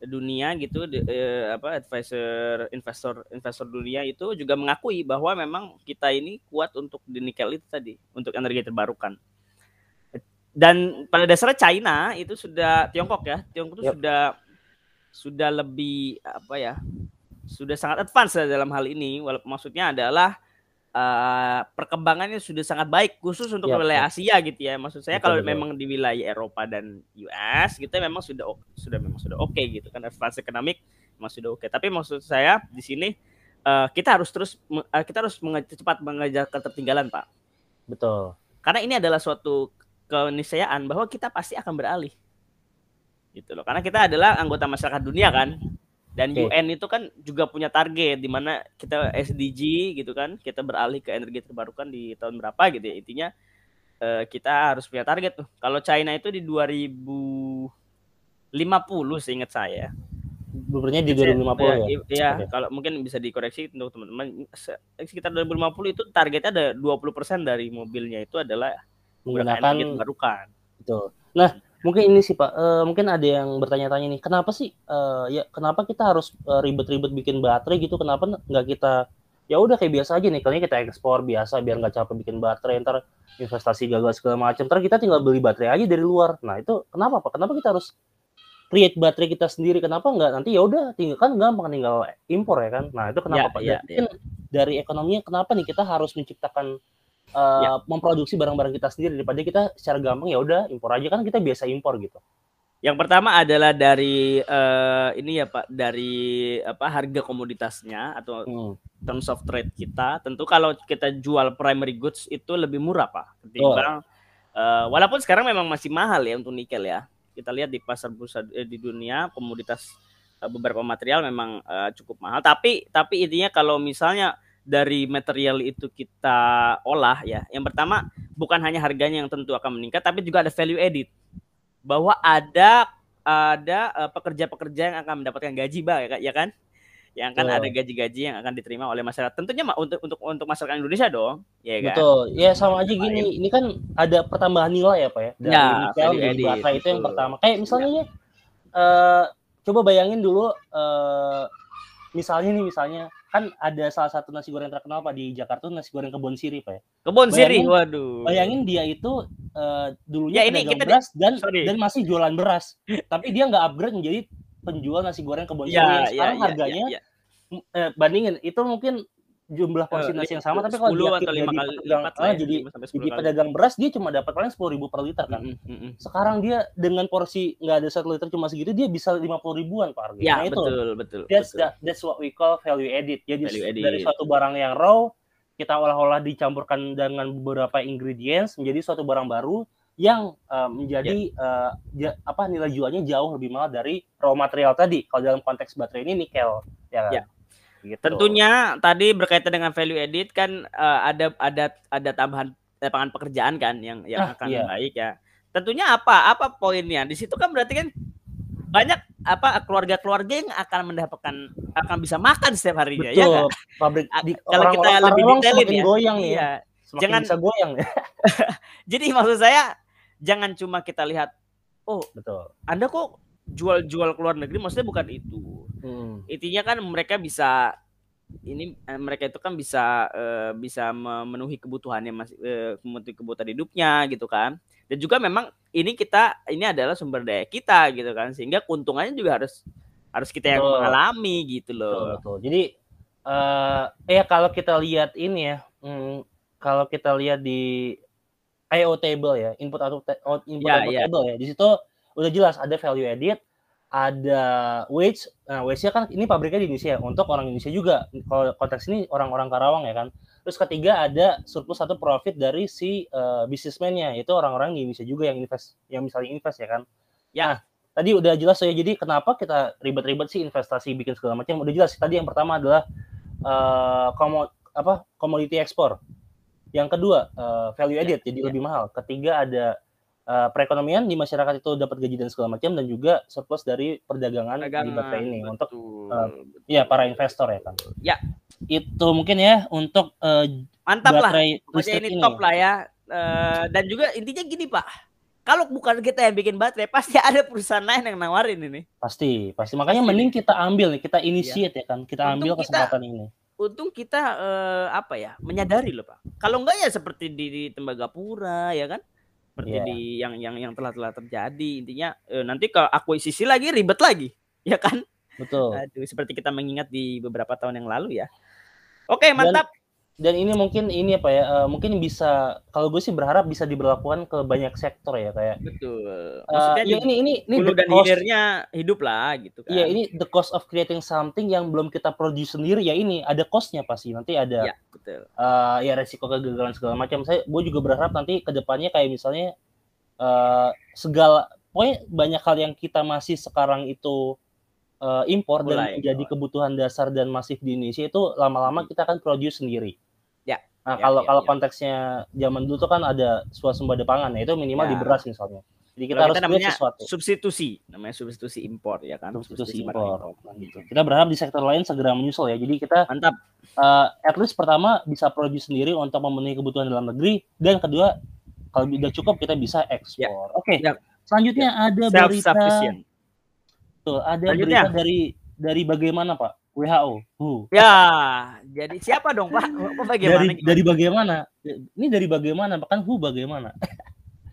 dunia gitu eh, apa advisor investor investor dunia itu juga mengakui bahwa memang kita ini kuat untuk di nikel itu tadi untuk energi terbarukan dan pada dasarnya China itu sudah Tiongkok ya Tiongkok itu yep. sudah sudah lebih apa ya sudah sangat advance dalam hal ini walaupun maksudnya adalah uh, perkembangannya sudah sangat baik khusus untuk ya, wilayah Asia gitu ya. Maksud saya betul, kalau betul. memang di wilayah Eropa dan US kita memang sudah sudah memang sudah oke okay, gitu kan advance ekonomik memang sudah oke. Okay. Tapi maksud saya di sini uh, kita harus terus uh, kita harus menge cepat mengejar ketertinggalan, Pak. Betul. Karena ini adalah suatu keniscayaan bahwa kita pasti akan beralih. Gitu loh. Karena kita adalah anggota masyarakat dunia kan. Dan okay. UN itu kan juga punya target di mana kita SDG gitu kan, kita beralih ke energi terbarukan di tahun berapa gitu ya. Intinya eh, kita harus punya target tuh. Kalau China itu di 2050 seingat saya. Blueprintnya di 2050 ya? Ya, ya okay. kalau mungkin bisa dikoreksi untuk teman-teman. Sekitar 2050 itu targetnya ada 20% dari mobilnya itu adalah menggunakan energi terbarukan. Betul. Nah, Mungkin ini sih Pak, uh, mungkin ada yang bertanya-tanya nih, kenapa sih uh, ya kenapa kita harus ribet-ribet uh, bikin baterai gitu? Kenapa nggak kita ya udah kayak biasa aja nih, kayaknya kita ekspor biasa biar nggak capek bikin baterai, ntar investasi gagal segala macam, ntar kita tinggal beli baterai aja dari luar. Nah itu kenapa Pak? Kenapa kita harus create baterai kita sendiri? Kenapa nggak nanti ya udah tinggal kan gampang tinggal impor ya kan? Nah itu kenapa ya, Pak? Ya, mungkin ya. dari ekonominya kenapa nih kita harus menciptakan uh, ya. memproduksi barang-barang kita sendiri daripada kita secara gampang ya udah impor aja kan kita biasa impor gitu. Yang pertama adalah dari uh, ini ya Pak, dari apa harga komoditasnya atau hmm. terms of trade kita. Tentu kalau kita jual primary goods itu lebih murah Pak ketimbang oh. uh, walaupun sekarang memang masih mahal ya untuk nikel ya. Kita lihat di pasar bursa eh, di dunia komoditas uh, beberapa material memang uh, cukup mahal. Tapi tapi intinya kalau misalnya dari material itu kita olah ya. Yang pertama bukan hanya harganya yang tentu akan meningkat tapi juga ada value edit. Bahwa ada ada uh, pekerja-pekerja yang akan mendapatkan gaji, Pak, ya, ya kan? Yang akan oh. ada gaji-gaji yang akan diterima oleh masyarakat. Tentunya untuk untuk untuk masyarakat Indonesia dong, ya kan? Betul. Ya sama aja gini, ini kan ada pertambahan nilai ya, Pak ya. Dari ya, nikel jadi itu yang pertama. Kayak misalnya ya, uh, coba bayangin dulu uh, misalnya nih misalnya kan ada salah satu nasi goreng terkenal pak di Jakarta nasi goreng kebon siri pak ya kebon siri waduh bayangin dia itu uh, dulunya ya, ini kita beras dan sorry. dan masih jualan beras tapi dia nggak upgrade menjadi penjual nasi goreng kebon ya, siri ya, sekarang ya, harganya ya, ya. Eh, bandingin itu mungkin jumlah porsi uh, nasi yang sama tapi kalau dia atau lima kali pedagang, ah, jadi jadi pedagang beras dia cuma dapat paling sepuluh ribu per liter kan mm -hmm. sekarang dia dengan porsi nggak ada satu liter cuma segitu dia bisa lima puluh ribuan pak ya nah, betul itu, betul that's betul. That, that's what we call value edit jadi value edit. dari suatu barang yang raw kita olah-olah dicampurkan dengan beberapa ingredients menjadi suatu barang baru yang uh, menjadi yeah. Ya. uh, apa nilai jualnya jauh lebih mahal dari raw material tadi kalau dalam konteks baterai ini nikel ya kan? Yeah Gitu. Tentunya tadi berkaitan dengan value edit kan uh, ada ada ada tambahan lapangan pekerjaan kan yang yang ah, akan iya. baik ya. Tentunya apa? Apa poinnya? Di situ kan berarti kan banyak apa keluarga-keluarga yang akan mendapatkan akan bisa makan setiap harinya ya Betul. ya Pabrik di, kalau kita lebih detailin ya. goyang. Ya. Semakin jangan bisa goyang ya. Jadi maksud saya jangan cuma kita lihat oh betul. Anda kok jual-jual ke luar negeri maksudnya bukan itu. Hmm. Intinya kan mereka bisa ini eh, mereka itu kan bisa uh, bisa memenuhi kebutuhannya masih uh, memenuhi kebutuhan hidupnya gitu kan. Dan juga memang ini kita ini adalah sumber daya kita gitu kan sehingga keuntungannya juga harus harus kita yang mengalami gitu loh. Betul, betul. Jadi uh, ya kalau kita lihat ini ya, hmm, kalau kita lihat di IO table ya, input output input ya, output ya. table ya, di situ udah jelas ada value edit, ada wage. Nah, wage-nya kan ini pabriknya di Indonesia untuk orang Indonesia juga. Kalau konteks ini orang-orang Karawang ya kan. Terus ketiga ada surplus atau profit dari si uh, bisnismennya, itu orang-orang di Indonesia juga yang invest, yang misalnya invest ya kan. Ya. Nah, tadi udah jelas ya. Jadi kenapa kita ribet-ribet sih investasi bikin segala macam? Udah jelas. Tadi yang pertama adalah uh, komod apa komoditi ekspor. Yang kedua uh, value added, ya, jadi ya. lebih mahal. Ketiga ada uh, perekonomian di masyarakat itu dapat gaji dan segala macam dan juga surplus dari perdagangan, perdagangan di baterai ini betul, untuk uh, betul. ya para investor ya kan. Ya. Itu mungkin ya untuk uh, mantap baterai lah. ini, ini top lah ya. Uh, dan juga intinya gini Pak. Kalau bukan kita yang bikin baterai, pasti ada perusahaan lain yang nawarin ini. Pasti, pasti. Makanya pasti. mending kita ambil nih, kita initiate ya, ya kan. Kita Untung ambil kesempatan kita, ini. Untung kita uh, apa ya, menyadari loh Pak. Kalau enggak ya seperti di, di Tembagapura ya kan seperti yeah. di yang yang yang telah telah terjadi. Intinya eh, nanti kalau akuisisi lagi ribet lagi. Ya kan? Betul. Aduh, seperti kita mengingat di beberapa tahun yang lalu ya. Oke mantap. dan, dan ini mungkin ini apa ya uh, mungkin bisa kalau gue sih berharap bisa diberlakukan ke banyak sektor ya kayak betul eh, maksudnya uh, ya ini ini ini dan cost, hilirnya hidup lah gitu kan iya ini the cost of creating something yang belum kita produce sendiri ya ini ada costnya pasti nanti ada ya, betul. Uh, ya resiko kegagalan segala macam saya gue juga berharap nanti ke depannya kayak misalnya uh, segala pokoknya banyak hal yang kita masih sekarang itu uh, impor Mulai, dan menjadi kebutuhan dasar dan masif di Indonesia itu lama-lama hmm. kita akan produce sendiri. Ya. Nah, ya, kalau ya, kalau ya. konteksnya zaman dulu tuh kan ada swasembada pangan ya itu minimal ya. di beras misalnya. Jadi kita harus kita namanya sesuatu. substitusi, namanya substitusi impor ya kan. Substitusi, substitusi impor. impor. Gitu. Kita berharap di sektor lain segera menyusul ya. Jadi kita mantap. Uh, at least pertama bisa produce sendiri untuk memenuhi kebutuhan dalam negeri dan kedua kalau sudah cukup kita bisa ekspor. Ya. Oke. Okay. Ya. Selanjutnya ya. ada berita Tuh, ada Lanjutnya. berita dari dari bagaimana Pak? WHO. Who. Ya, jadi siapa dong Pak? Bagaimana? Dari, dari bagaimana? Ini dari bagaimana? Bahkan Who bagaimana?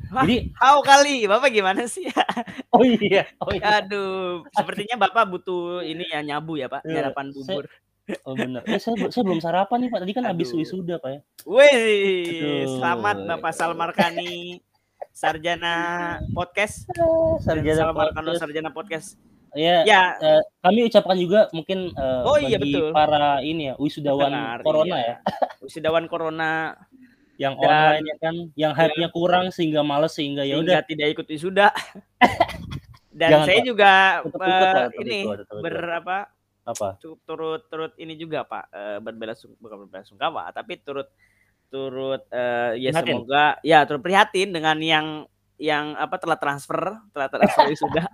Wah, jadi how kali Bapak gimana sih? oh iya, oh iya. Aduh, sepertinya Bapak butuh ini ya nyabu ya Pak, iya, nyarapan bubur. Saya, oh benar. Eh, saya, saya belum sarapan nih Pak. Tadi kan Aduh. habis wisuda Pak ya. Wih, selamat Bapak Salmarkani. Sarjana podcast. Sarjana Salmarkano Sarjana podcast Ya, ya. Uh, kami ucapkan juga mungkin uh, oh, iya, bagi betul. para ini ya wisudawan Benar, corona iya. ya. Wisudawan corona yang dan, online ya kan, yang hype-nya ya, kurang sehingga males sehingga ya udah tidak ikut wisuda. dan Jangan, saya juga betul, uh, ini berapa apa turut turut ini juga Pak uh, berbela bukan berbela sungkawa tapi turut turut uh, ya prihatin. semoga ya turut prihatin dengan yang yang apa telah transfer telah transfer sudah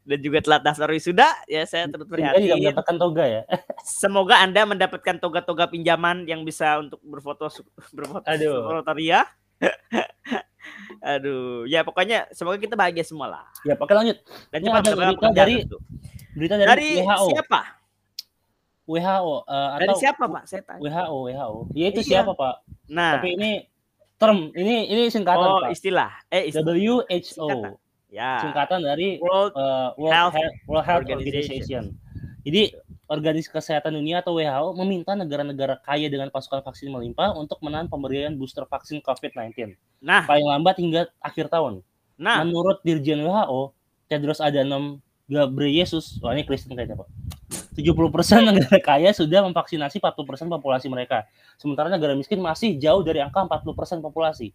dan juga telah daftar wisuda ya saya terus prihatin. Tidak mendapatkan toga ya. Semoga Anda mendapatkan toga-toga pinjaman yang bisa untuk berfoto berfoto Aduh. ria. Aduh, ya pokoknya semoga kita bahagia semua lah. Ya, pakai lanjut. Dan cuma ada berita dari berita dari, dari WHO. siapa? WHO uh, atau dari siapa Pak? Saya tanya. WHO, WHO. Ya itu iya. siapa Pak? Nah, tapi ini term, ini ini singkatan oh, Pak. istilah. Eh istilah. WHO. Singkatan ya. singkatan dari World, uh, World Health, Health, World Health Organization. Organization. Jadi Organisasi Kesehatan Dunia atau WHO meminta negara-negara kaya dengan pasukan vaksin melimpah untuk menahan pemberian booster vaksin COVID-19. Nah, paling lambat hingga akhir tahun. Nah, menurut Dirjen WHO, Tedros Adhanom Ghebreyesus, wah ini Kristen kayaknya Pak. 70% negara kaya sudah memvaksinasi 40% populasi mereka. Sementara negara miskin masih jauh dari angka 40% populasi.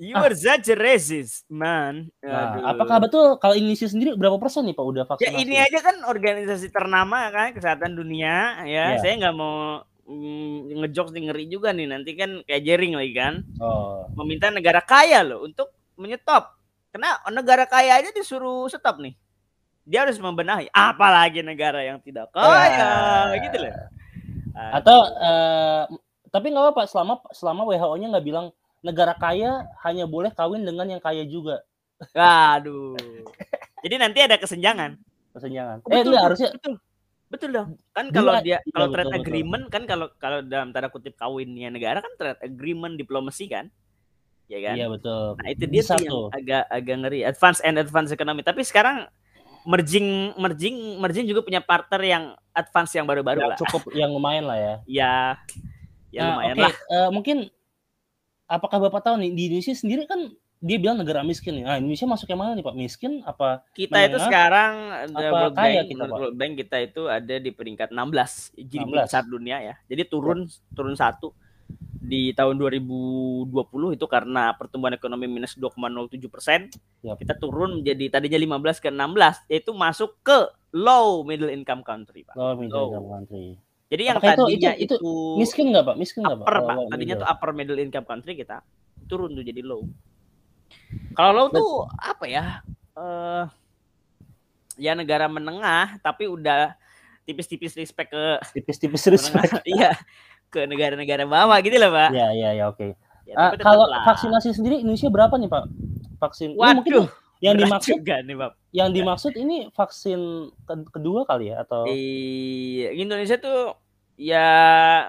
You ah. are such a racist, man. Nah, apakah betul kalau Indonesia sendiri berapa persen nih Pak udah vaksinasi? Ya ini aja kan organisasi ternama kan kesehatan dunia ya. Yeah. Saya nggak mau mm, ngejok ngeri juga nih nanti kan kayak jering lagi kan. Oh. Meminta negara kaya loh untuk menyetop. Karena negara kaya aja disuruh stop nih. Dia harus membenahi. Apalagi negara yang tidak kaya, yeah. gitu loh. Atau uh, tapi nggak apa-apa selama selama WHO-nya nggak bilang negara kaya hanya boleh kawin dengan yang kaya juga. Aduh. Jadi nanti ada kesenjangan. Kesenjangan. Oh, eh, betul, enggak, harusnya betul. Betul dong. Kan kalau dia iya, kalau trade betul, agreement betul. kan kalau kalau dalam tanda kutip kawinnya negara kan trade agreement diplomasi kan? Ya kan? Iya betul. Nah, itu dia Bisa yang agak agak ngeri. Advance and advance economy. Tapi sekarang merging merging merging juga punya partner yang advance yang baru-baru ya, lah. Cukup yang lumayan lah ya. Ya. Ya nah, lumayan okay. lah. Uh, mungkin apakah Bapak tahu nih di Indonesia sendiri kan dia bilang negara miskin nih. Nah, Indonesia masuk yang mana nih Pak? Miskin apa Kita menengah, itu sekarang apa World kaya Bank, kita, Pak? World Bank kita itu ada di peringkat 16 jadi besar dunia ya. Jadi turun oh. turun satu di tahun 2020 itu karena pertumbuhan ekonomi minus 2,07 persen, yep. kita turun menjadi tadinya 15 ke 16, yaitu masuk ke low middle income country, Pak. Low middle low. income country. Jadi yang Apakah tadinya itu, itu, itu miskin nggak pak? Miskin nggak pak? Upper, pak. Tadinya tuh upper middle income country kita turun tuh jadi low. Kalau low tuh apa ya? Uh, ya negara menengah tapi udah tipis-tipis respect ke tipis-tipis respect. Iya, ke negara-negara bawah gitu loh, Pak. Iya, iya, ya oke. Okay. Ya, uh, kalau lah. vaksinasi sendiri Indonesia berapa nih, Pak? Vaksin. Waduh. Ini mungkin yang dimaksud nih, Pak. Yang dimaksud ini vaksin kedua kali ya atau Iya, Indonesia tuh ya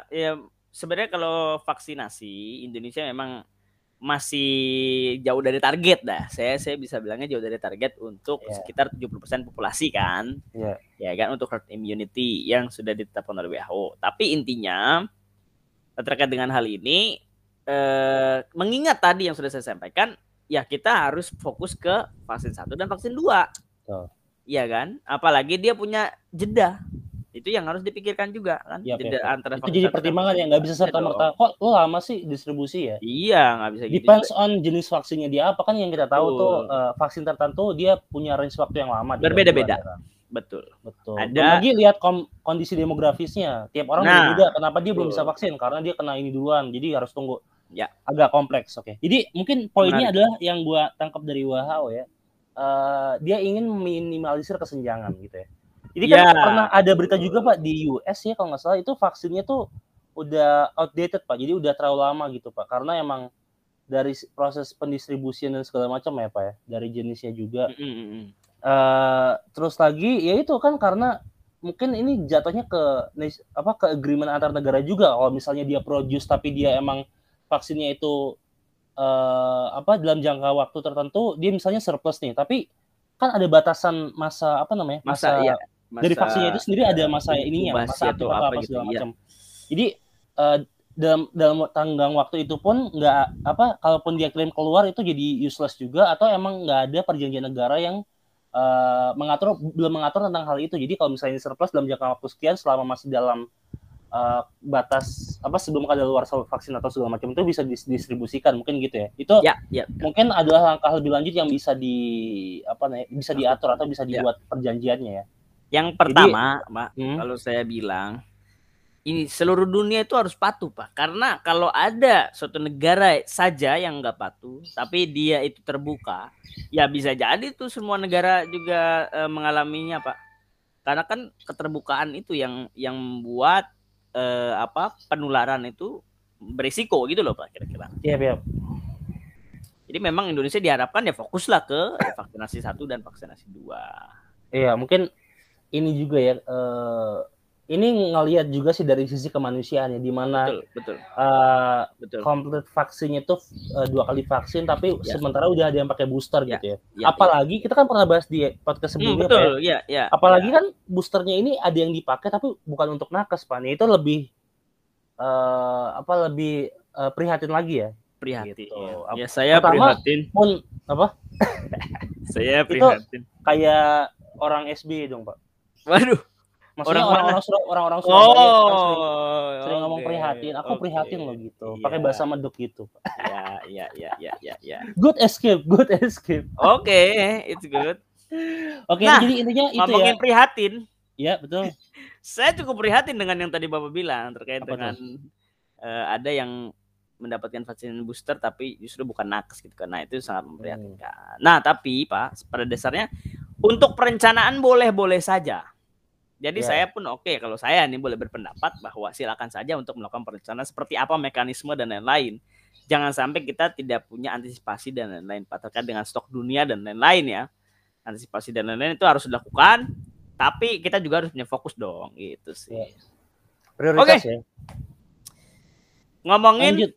ya sebenarnya kalau vaksinasi Indonesia memang masih jauh dari target dah. Saya saya bisa bilangnya jauh dari target untuk yeah. sekitar 70% populasi kan. Yeah. Ya kan untuk herd immunity yang sudah ditetapkan oleh WHO. Tapi intinya terkait dengan hal ini eh, mengingat tadi yang sudah saya sampaikan, ya kita harus fokus ke vaksin satu dan vaksin dua. Iya kan? Apalagi dia punya jeda itu yang harus dipikirkan juga kan? Ya, ya, antara itu jadi pertimbangan yang nggak bisa serta merta. kok lo lama sih distribusi ya? Iya nggak bisa gitu depends juga. on jenis vaksinnya dia apa. Kan yang kita tahu oh. tuh uh, vaksin tertentu dia punya range waktu yang lama berbeda-beda. betul. Betul. Ada lagi lihat kom kondisi demografisnya. Tiap orang nah, beda kenapa dia belum bisa vaksin? Karena dia kena ini duluan. Jadi harus tunggu. Ya. Agak kompleks oke. Okay. jadi mungkin poinnya adalah yang gua tangkap dari WHO ya. Uh, dia ingin minimalisir kesenjangan gitu ya jadi kan yeah. pernah ada berita juga Pak di US ya kalau nggak salah itu vaksinnya tuh udah outdated Pak. Jadi udah terlalu lama gitu Pak. Karena emang dari proses pendistribusian dan segala macam ya Pak ya. Dari jenisnya juga. Mm -hmm. uh, terus lagi ya itu kan karena mungkin ini jatuhnya ke apa ke agreement antar negara juga. Kalau misalnya dia produce tapi dia emang vaksinnya itu uh, apa dalam jangka waktu tertentu dia misalnya surplus nih, tapi kan ada batasan masa apa namanya masa, masa iya masa, dari vaksinnya itu sendiri ada masa ininya masa atau apa, apa gitu, segala iya. macam jadi uh, dalam dalam tanggang waktu itu pun nggak apa kalaupun dia klaim keluar itu jadi useless juga atau emang nggak ada perjanjian negara yang uh, mengatur belum mengatur tentang hal itu jadi kalau misalnya surplus dalam jangka waktu sekian selama masih dalam uh, batas apa sebelum ada luar vaksin atau segala macam itu bisa didistribusikan mungkin gitu ya itu ya, ya, mungkin adalah langkah lebih lanjut yang bisa di apa nih bisa diatur atau bisa ya. dibuat ya. perjanjiannya ya yang pertama, Jadi, Pak, hmm? kalau saya bilang ini seluruh dunia itu harus patuh, Pak. Karena kalau ada suatu negara saja yang nggak patuh, tapi dia itu terbuka, ya bisa jadi tuh semua negara juga e, mengalaminya, Pak. Karena kan keterbukaan itu yang yang membuat e, apa penularan itu berisiko gitu loh, Pak, kira-kira. Iya, iya. Jadi memang Indonesia diharapkan ya fokuslah ke vaksinasi satu dan vaksinasi dua. Iya, mungkin ini juga ya uh, ini ngelihat juga sih dari sisi kemanusiaan ya di mana betul betul uh, betul komplit vaksinnya itu uh, dua kali vaksin tapi ya. sementara udah ada yang pakai booster ya. gitu ya. ya apalagi ya. kita kan pernah bahas di podcast hmm, sebelumnya hmm, betul ya, ya apalagi ya. kan boosternya ini ada yang dipakai tapi bukan untuk nakes pak itu lebih uh, apa lebih uh, prihatin lagi ya prihatin gitu. ya, ya saya Pertama, prihatin pun apa saya prihatin itu kayak orang SB dong pak Waduh. Maksudnya orang-orang orang-orang Surabaya oh, kan sering, sering ngomong prihatin. Aku okay. prihatin loh gitu. Yeah. Pakai bahasa medok gitu. Ya, ya, ya, ya, ya, ya. Good escape, good escape. Oke, okay, it's good. Oke, okay, nah, jadi intinya itu ngomongin ya. prihatin. Ya, betul. Saya cukup prihatin dengan yang tadi Bapak bilang terkait Apa dengan uh, ada yang mendapatkan vaksin booster tapi justru bukan nakes gitu kan. Nah, itu sangat memprihatinkan. Hmm. Nah, tapi Pak, pada dasarnya untuk perencanaan boleh-boleh saja jadi yeah. saya pun oke okay, kalau saya nih boleh berpendapat bahwa silakan saja untuk melakukan perencanaan seperti apa mekanisme dan lain-lain. Jangan sampai kita tidak punya antisipasi dan lain-lain Pak terkait dengan stok dunia dan lain-lain ya. Antisipasi dan lain-lain itu harus dilakukan, tapi kita juga harus punya fokus dong gitu sih. Yeah. Prioritas okay. ya. Ngomongin Lanjut.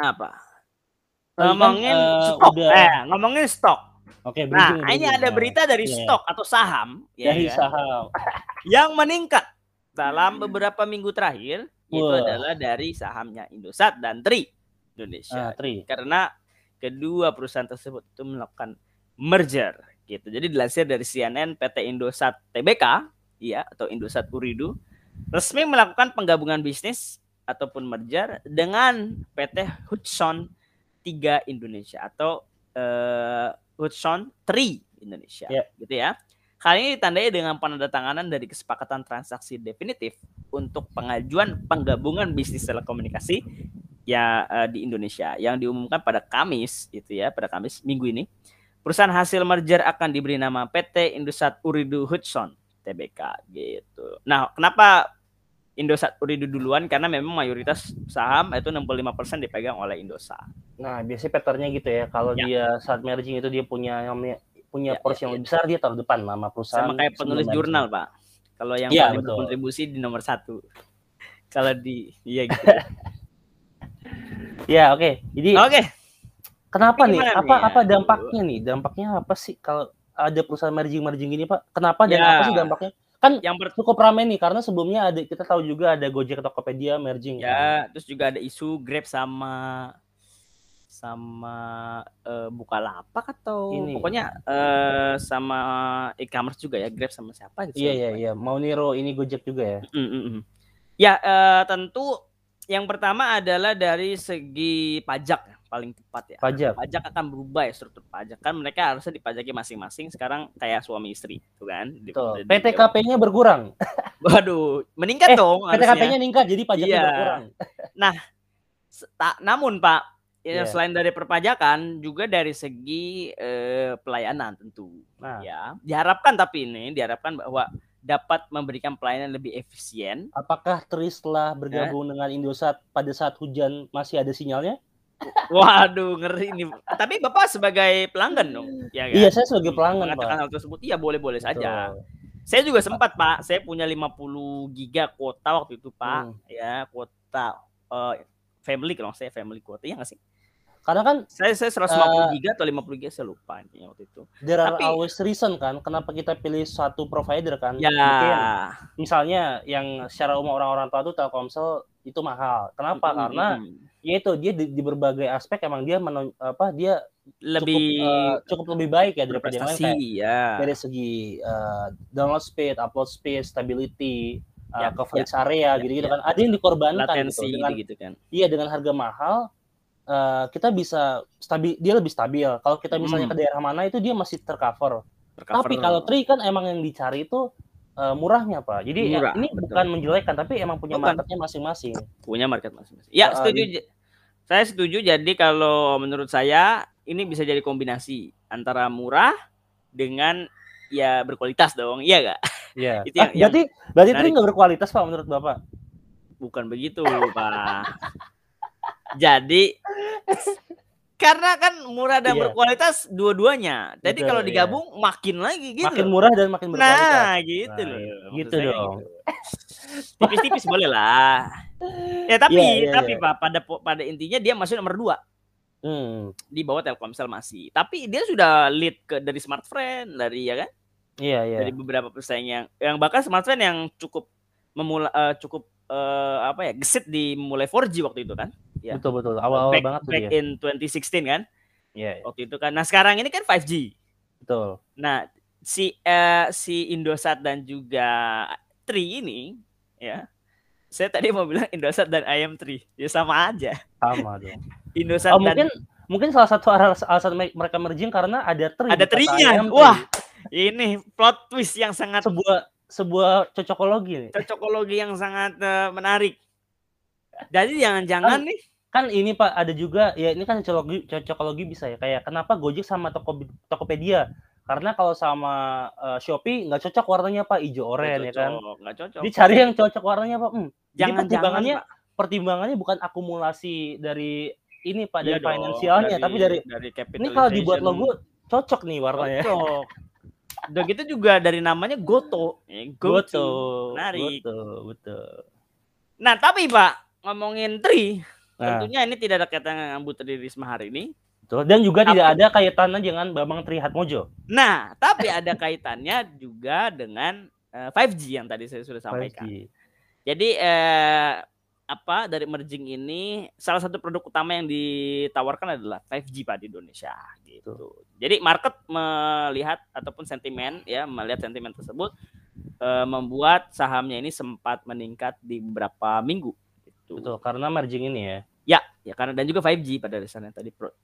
apa? Ngomongin uh, stok. Udah... Eh, ngomongin stok Oke, nah, ini ada berita dari yeah. stok atau saham ya dari kan? saham yang meningkat dalam beberapa minggu terakhir wow. itu adalah dari sahamnya Indosat dan Tri Indonesia. Ah, Tri. Karena kedua perusahaan tersebut itu melakukan merger gitu. Jadi dilansir dari CNN PT Indosat Tbk ya atau Indosat Uridu resmi melakukan penggabungan bisnis ataupun merger dengan PT Hudson 3 Indonesia atau eh, Hudson Tree Indonesia, yeah. gitu ya. Hal ini ditandai dengan penandatanganan dari kesepakatan transaksi definitif untuk pengajuan penggabungan bisnis telekomunikasi ya uh, di Indonesia yang diumumkan pada Kamis itu ya pada Kamis minggu ini. Perusahaan hasil merger akan diberi nama PT Indosat Uridu Hudson TBK gitu. Nah, kenapa Indosat Uridu duluan karena memang mayoritas saham itu 65% dipegang oleh Indosat. Nah, biasanya patternnya gitu ya. Kalau ya. dia saat merging itu dia punya punya ya, porsi ya, yang lebih besar dia taruh depan nama perusahaan. Sama kayak penulis jurnal, Pak. Kalau yang ya, paling berkontribusi di nomor satu. Kalau di iya gitu. ya, oke. Okay. Jadi Oke. Okay. Kenapa nih? Apa nih, apa dampaknya nih? Dampaknya apa sih kalau ada perusahaan merging-merging gini, Pak? Kenapa dan ya. apa sih dampaknya? kan yang ber... cukup ramai nih karena sebelumnya ada kita tahu juga ada Gojek Tokopedia merging ya kan? terus juga ada isu Grab sama sama uh, Bukalapak atau ini pokoknya uh, sama e-commerce juga ya Grab sama siapa gitu iya iya iya mau Niro ini Gojek juga ya mm -mm. ya uh, tentu yang pertama adalah dari segi pajak ya paling tepat ya. Pajak. Pajak akan berubah ya struktur pajak. Kan mereka harusnya dipajaki masing-masing sekarang kayak suami istri, tuh kan. PTKP-nya berkurang. Waduh, meningkat eh, dong PTKP-nya meningkat jadi pajaknya iya. berkurang. nah, tak namun Pak, ya yeah. selain dari perpajakan juga dari segi eh, pelayanan tentu. Nah. Ya, diharapkan tapi ini diharapkan bahwa dapat memberikan pelayanan lebih efisien. Apakah Tris setelah bergabung ya? dengan Indosat pada saat hujan masih ada sinyalnya? Waduh, ngeri ini. Tapi Bapak sebagai pelanggan dong, ya kan? Iya, saya sebagai pelanggan, Mengatakan Pak. hal tersebut, iya boleh-boleh saja. Saya juga sempat, Pak. Saya punya 50 giga kuota waktu itu, Pak. Hmm. Ya, kuota uh, family kalau saya family kuota, ya nggak sih? Karena kan saya saya 150 uh, giga atau 50 giga saya lupa intinya waktu itu. There are Tapi, always reason kan kenapa kita pilih satu provider kan. Ya. Mungkin misalnya yang secara umum orang-orang tua tuh Telkomsel itu mahal. Kenapa? Mm -hmm. Karena ya itu dia di, di berbagai aspek emang dia menon, apa dia lebih cukup, uh, cukup lebih baik ya daripada yang lain kayak ya. dari segi uh, download speed, upload speed, stability, uh, ya, coverage ya, area ya, gitu-gitu ya. kan. Ada yang dikorbankan gitu Latensi gitu dengan gitu kan. Iya dengan harga mahal uh, kita bisa stabil dia lebih stabil. Kalau kita misalnya hmm. ke daerah mana itu dia masih tercover. tercover. Tapi kalau Tri kan emang yang dicari itu uh, murahnya pak. Jadi ya, Murah, ya, ini betul. bukan menjelekkan, tapi emang punya bukan. marketnya masing-masing. Punya market masing-masing. Ya uh, setuju. Uh, saya setuju. Jadi kalau menurut saya ini bisa jadi kombinasi antara murah dengan ya berkualitas dong, iya gak? Iya. Itu yang, ah, berarti yang berarti itu nggak berkualitas pak menurut bapak? Bukan begitu pak. Jadi karena kan murah dan iya. berkualitas dua-duanya. Jadi kalau iya. digabung iya. makin lagi gitu. Makin murah dan makin berkualitas. Nah, gitu nah, loh. Iya, gitu dong. Gitu. Tipis-tipis boleh lah. Ya tapi yeah, yeah, tapi yeah. Pak pada pada intinya dia masih nomor dua. Hmm. Di bawah Telkomsel masih. Tapi dia sudah lead ke dari Smartfriend dari ya kan? Iya, yeah, iya. Yeah. Dari beberapa pesaing yang yang bahkan Smartfriend yang cukup memula uh, cukup uh, apa ya gesit di mulai 4G waktu itu kan? Ya. Betul betul. Awal-awal back, banget back in 2016 kan? Iya. Yeah, Waktu itu kan. Nah, sekarang ini kan 5G. Betul. Nah, si uh, si Indosat dan juga Tri ini ya saya tadi mau bilang Indosat dan Ayam Tri ya sama aja sama dong Indosat oh, mungkin mungkin salah satu alasan mereka merging karena ada Tri ada trinya wah ini plot twist yang sangat sebuah sebuah cocokologi nih. Cocokologi yang sangat uh, menarik. Jadi jangan-jangan kan, nih kan ini Pak ada juga ya ini kan cocokologi cocokologi bisa ya kayak kenapa Gojek sama Toko Tokopedia karena kalau sama uh, Shopee nggak cocok warnanya Pak hijau oranye ya kan. Nggak cocok. Dicari yang cocok warnanya Pak. Hmm. Jangan pertimbangannya jangan, Pak. pertimbangannya bukan akumulasi dari ini Pak iya dari dong, finansialnya dari, tapi dari, dari ini kalau dibuat logo cocok nih warnanya. Cocok. Udah gitu juga dari namanya Goto. Eh, Goto. Goto. Menarik. Goto, betul. Nah, tapi Pak, ngomongin Tri, nah. tentunya ini tidak ada kaitan dengan Bu Tri Risma hari ini. Betul. Dan juga tapi, tidak ada kaitannya dengan Bambang Tri Hatmojo. Nah, tapi ada kaitannya juga dengan uh, eh, 5G yang tadi saya sudah sampaikan. 5G. Jadi eh, apa dari merging ini salah satu produk utama yang ditawarkan adalah 5G Pak di Indonesia gitu. Jadi market melihat ataupun sentimen ya melihat sentimen tersebut e, membuat sahamnya ini sempat meningkat di beberapa minggu gitu. Betul, karena merging ini ya. Ya, ya karena dan juga 5G pada dasarnya tadi pro.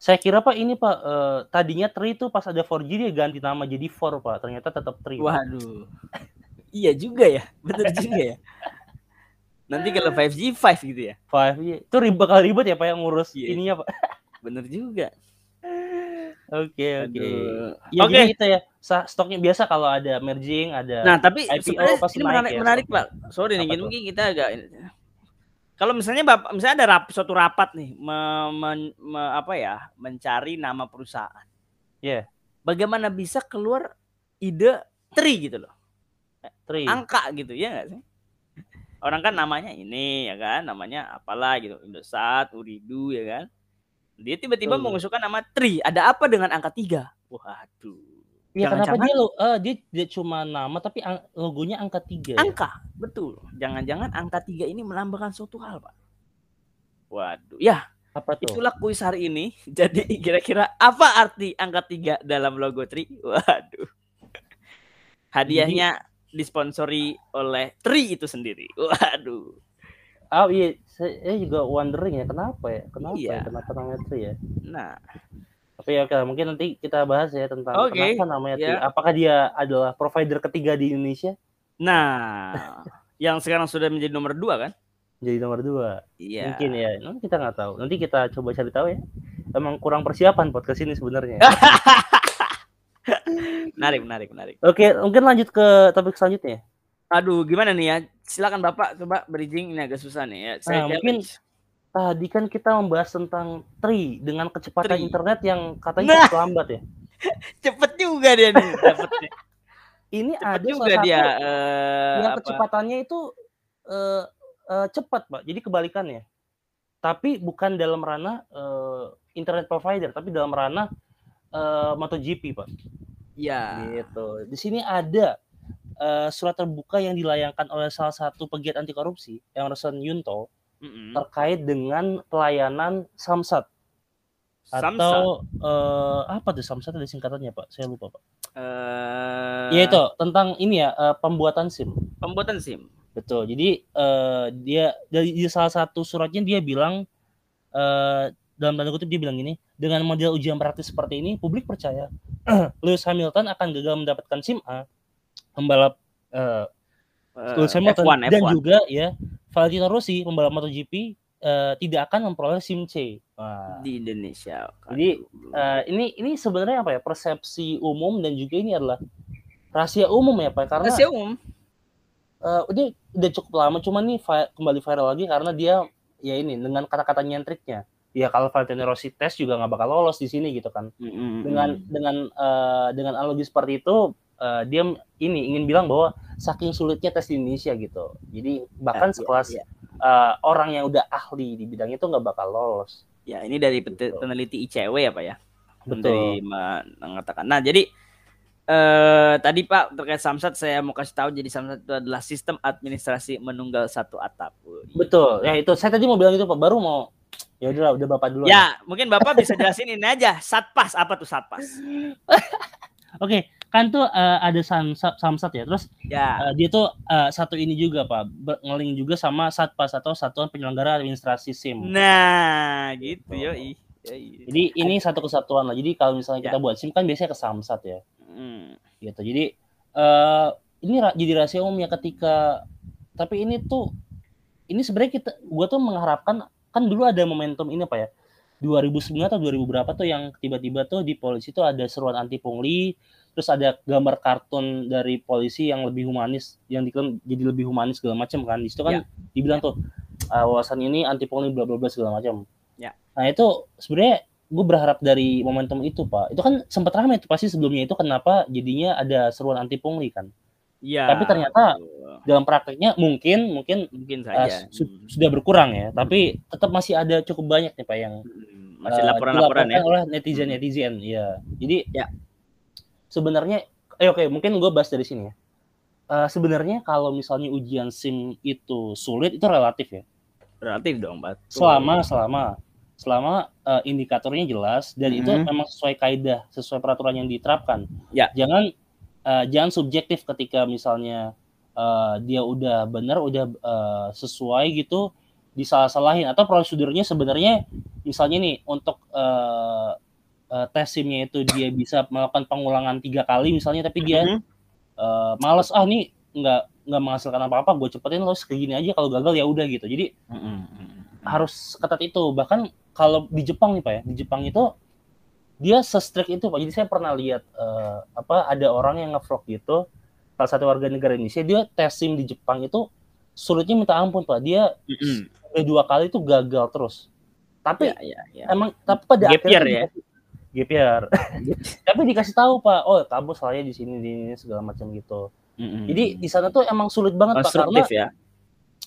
Saya kira Pak ini Pak e, tadinya Tri itu pas ada 4G dia ganti nama jadi 4 Pak. Ternyata tetap Tri. Waduh. iya juga ya. Betul juga ya. Nanti kalau 5G 5 gitu ya. 5G. Itu ribet bakal ribet ya Pak yang ngurus yeah. ininya Pak. Bener juga. Oke oke. Ya okay. gitu ya. Stoknya biasa kalau ada merging, ada Nah, tapi IPO pasti ini menarik, ya, menarik Pak. Sorry nih, mungkin kita agak kalau misalnya Bapak misalnya ada rap, suatu rapat nih me, me, me, apa ya, mencari nama perusahaan. Ya. Yeah. Bagaimana bisa keluar ide tri gitu loh. Tri. Angka gitu ya enggak sih? Orang kan namanya ini ya kan namanya apalah gitu Indosat Uridu ya kan dia tiba-tiba oh. mengusulkan nama Tri ada apa dengan angka tiga waduh Ya jangan, kenapa dia lo uh, dia dia cuma nama tapi ang, logonya angka tiga. Ya? Angka, ya? betul. Jangan-jangan angka tiga ini melambangkan suatu hal, Pak. Waduh, ya. Apa tuh? Itulah kuis hari ini. Jadi kira-kira apa arti angka tiga dalam logo Tri? Waduh. Hadiahnya disponsori oleh Tri itu sendiri. Waduh. Oh iya, saya juga wondering ya kenapa ya, kenapa ya? iya. ya, kenapa namanya Tri ya. Nah, tapi ya mungkin nanti kita bahas ya tentang okay. kenapa namanya Tri. Ya. Apakah dia adalah provider ketiga di Indonesia? Nah, yang sekarang sudah menjadi nomor dua kan? Jadi nomor dua. Iya. Mungkin ya, nanti kita nggak tahu. Nanti kita coba cari tahu ya. Emang kurang persiapan podcast ini sebenarnya. menarik, menarik, menarik. Oke, mungkin lanjut ke topik selanjutnya. Aduh, gimana nih ya? Silakan Bapak coba bridging ini agak susah nih ya. Saya nah, mungkin tadi kan kita membahas tentang tri dengan kecepatan tri. internet yang katanya nah, lambat ya. Cepet juga dia nih dapetnya. Ini cepet ada juga dia uh, yang apa? kecepatannya itu uh, uh, cepat, Pak. Jadi kebalikannya. Tapi bukan dalam ranah uh, internet provider, tapi dalam ranah uh, MotoGP, Pak. Ya. Gitu. Di sini ada uh, surat terbuka yang dilayangkan oleh salah satu pegiat anti korupsi yang Rosan Yunto mm -hmm. terkait dengan pelayanan Samsat. Samsat. Atau uh, apa tuh Samsat ada singkatannya, Pak? Saya lupa, Pak. Uh... Ya itu tentang ini ya, uh, pembuatan SIM. Pembuatan SIM. Betul. Jadi uh, dia dari salah satu suratnya dia bilang uh, dalam tanda kutip dia bilang gini, dengan model ujian praktis seperti ini, publik percaya Lewis Hamilton akan gagal mendapatkan SIM A, pembalap uh, Lewis Hamilton F1, dan F1. juga ya Valentino Rossi, pembalap MotoGP uh, tidak akan memperoleh SIM C Wah. di Indonesia. Jadi uh, ini ini sebenarnya apa ya persepsi umum dan juga ini adalah rahasia umum ya Pak karena rahasia umum. Uh, ini udah cukup lama, cuman nih kembali viral lagi karena dia ya ini dengan kata-kata nyentriknya ya kalau Valentino Rossi tes juga nggak bakal lolos di sini gitu kan. Mm-hmm. Dengan dengan uh, dengan analogi seperti itu uh, dia ini ingin bilang bahwa saking sulitnya tes di Indonesia gitu. Jadi bahkan ya, sekelas ya, ya. Uh, orang yang udah ahli di bidang itu nggak bakal lolos. Ya ini dari gitu. peneliti ICW ya pak ya. Betul. mengatakan. Nah jadi Uh, tadi Pak terkait Samsat saya mau kasih tahu jadi Samsat itu adalah sistem administrasi menunggal satu atap. Betul. Ya itu saya tadi mau bilang itu Pak baru mau Ya udah, udah Bapak dulu. Ya, mungkin Bapak bisa jelasin ini aja. Satpas apa tuh Satpas? Oke, kan tuh uh, ada samsat, samsat ya. Terus ya. Uh, dia tuh uh, satu ini juga Pak, ngeling juga sama Satpas atau Satuan Penyelenggara Administrasi SIM. Nah, gitu, gitu. yoi. Jadi ini satu kesatuan lah. Jadi kalau misalnya ya. kita buat SIM kan biasanya ke samsat ya. Hmm. Gitu. Jadi uh, ini jadi rahasia umum ya ketika tapi ini tuh ini sebenarnya kita gua tuh mengharapkan kan dulu ada momentum ini apa ya. 2009 atau 2000 berapa tuh yang tiba-tiba tuh di polisi tuh ada seruan anti pungli terus ada gambar kartun dari polisi yang lebih humanis yang diklaim jadi lebih humanis segala macam kan. Di situ kan ya. dibilang tuh uh, wawasan ini anti pungli bla bla bla segala macam ya. nah itu sebenarnya gue berharap dari momentum itu pak. Itu kan sempat ramai itu pasti sebelumnya itu kenapa jadinya ada seruan anti pungli kan Ya. Tapi ternyata dalam prakteknya mungkin mungkin mungkin saja uh, su hmm. sudah berkurang ya, tapi tetap masih ada cukup banyak nih Pak yang hmm, masih laporan-laporan uh, ya oleh netizen-netizen ya. Jadi ya sebenarnya eh oke okay, mungkin gue bahas dari sini ya. Uh, sebenarnya kalau misalnya ujian SIM itu sulit itu relatif ya. Relatif dong, Pak. Selama selama selama uh, indikatornya jelas dan mm -hmm. itu memang sesuai kaidah, sesuai peraturan yang diterapkan. Ya. Jangan uh, jangan subjektif ketika misalnya uh, dia udah benar, udah uh, sesuai gitu disalah-salahin atau prosedurnya sebenarnya misalnya nih untuk uh, uh, tes SIM-nya itu dia bisa melakukan pengulangan tiga kali misalnya tapi dia mm -hmm. uh, males ah nih nggak nggak menghasilkan apa-apa gue cepetin lo segini aja kalau gagal ya udah gitu jadi mm -hmm. harus ketat itu bahkan kalau di Jepang nih pak ya di Jepang itu dia se itu pak jadi saya pernah lihat uh, apa ada orang yang ngevlog gitu salah satu warga negara Indonesia dia tes SIM di Jepang itu sulitnya minta ampun pak dia mm -hmm. dua kali itu gagal terus tapi ya, ya, ya. emang tapi pada Gap akhirnya ya GPR. Tapi dikasih tahu Pak, oh kamu salahnya di sini di ini segala macam gitu. Mm-hmm. Jadi di sana tuh emang sulit banget Pak karena ya.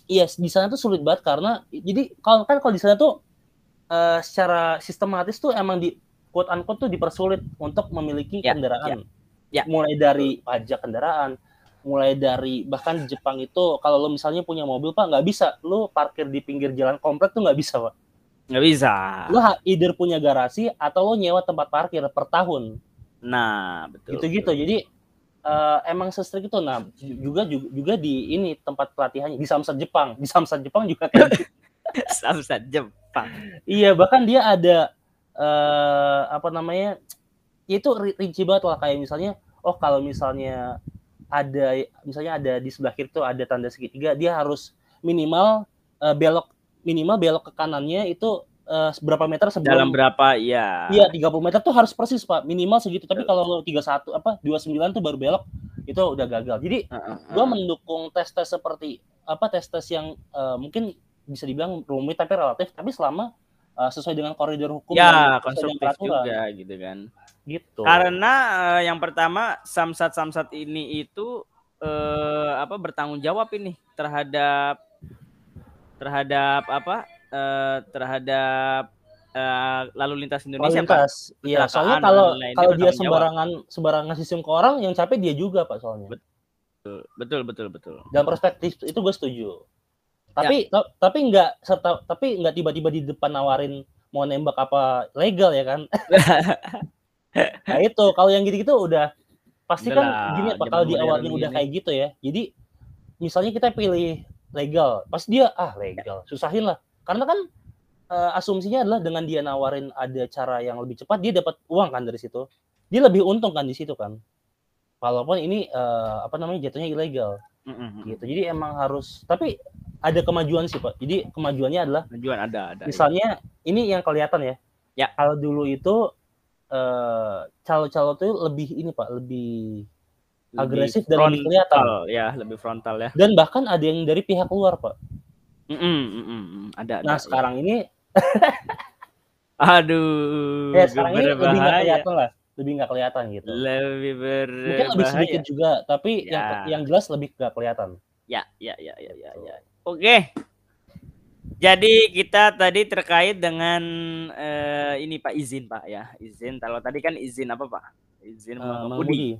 Iya, di sana tuh sulit banget karena jadi kalau kan kalau di sana tuh uh, secara sistematis tuh emang di quote unquote tuh dipersulit untuk memiliki yeah, kendaraan. Yeah, yeah. Mulai dari pajak kendaraan, mulai dari bahkan di Jepang itu kalau lo misalnya punya mobil Pak nggak bisa lo parkir di pinggir jalan komplek tuh nggak bisa Pak Nggak bisa. Lo either punya garasi atau lo nyewa tempat parkir per tahun. Nah, betul. Gitu-gitu. Jadi uh, emang sestrik itu. Nah, juga, juga juga di ini tempat pelatihannya di Samsat Jepang. Di Samsat Jepang juga kayak gitu. Samsat Jepang. iya, bahkan dia ada uh, apa namanya? Itu rinci banget lah. Kayak misalnya, oh kalau misalnya ada misalnya ada di sebelah kiri tuh ada tanda segitiga, dia harus minimal uh, belok minimal belok ke kanannya itu uh, berapa meter sebelum dalam berapa? Ya iya 30 meter tuh harus persis pak. Minimal segitu. Tapi kalau lo 31 apa 29 tuh baru belok itu udah gagal. Jadi uh, uh, gua mendukung tes-tes seperti apa tes-tes yang uh, mungkin bisa dibilang rumit tapi relatif tapi selama uh, sesuai dengan koridor hukum ya konstruktif juga gitu kan gitu karena uh, yang pertama samsat samsat ini itu uh, apa bertanggung jawab ini terhadap terhadap apa uh, terhadap uh, lalu lintas Indonesia lalu lintas. Pak. Iya, soalnya kalau kalau dia sembarangan jawab. sembarangan sistem ke orang yang capek dia juga Pak soalnya. Betul, betul, betul, betul. Dalam perspektif itu gue setuju. Tapi ya. tapi nggak serta tapi nggak tiba-tiba di depan nawarin mau nembak apa legal ya kan? nah itu kalau yang gitu-gitu udah pasti kan gini Pak kalau di awalnya udah kayak gitu ya. Jadi misalnya kita pilih legal pasti dia ah legal susahin lah karena kan uh, asumsinya adalah dengan dia nawarin ada cara yang lebih cepat dia dapat uang kan dari situ dia lebih untung kan di situ kan walaupun ini uh, apa namanya jatuhnya ilegal mm-hmm. gitu jadi emang harus tapi ada kemajuan sih pak jadi kemajuannya adalah kemajuan ada ada misalnya ya. ini yang kelihatan ya ya kalau dulu itu uh, calo-calo tuh lebih ini pak lebih agresif dan lebih kelihatan. Ya, lebih frontal ya. Dan bahkan ada yang dari pihak luar, Pak. Mm -mm, mm -mm, ada, Nah, ada, sekarang ya. ini Aduh. Ya, sekarang ini lebih nggak kelihatan lah. Lebih nggak kelihatan gitu. Lebih berbahaya. Mungkin lebih sedikit juga, tapi ya. yang yang jelas lebih nggak kelihatan. Ya, ya, ya, ya, ya, ya. Oke. Jadi kita tadi terkait dengan uh, ini Pak izin Pak ya, izin. Kalau tadi kan izin apa Pak? Izin uh, mengemudi.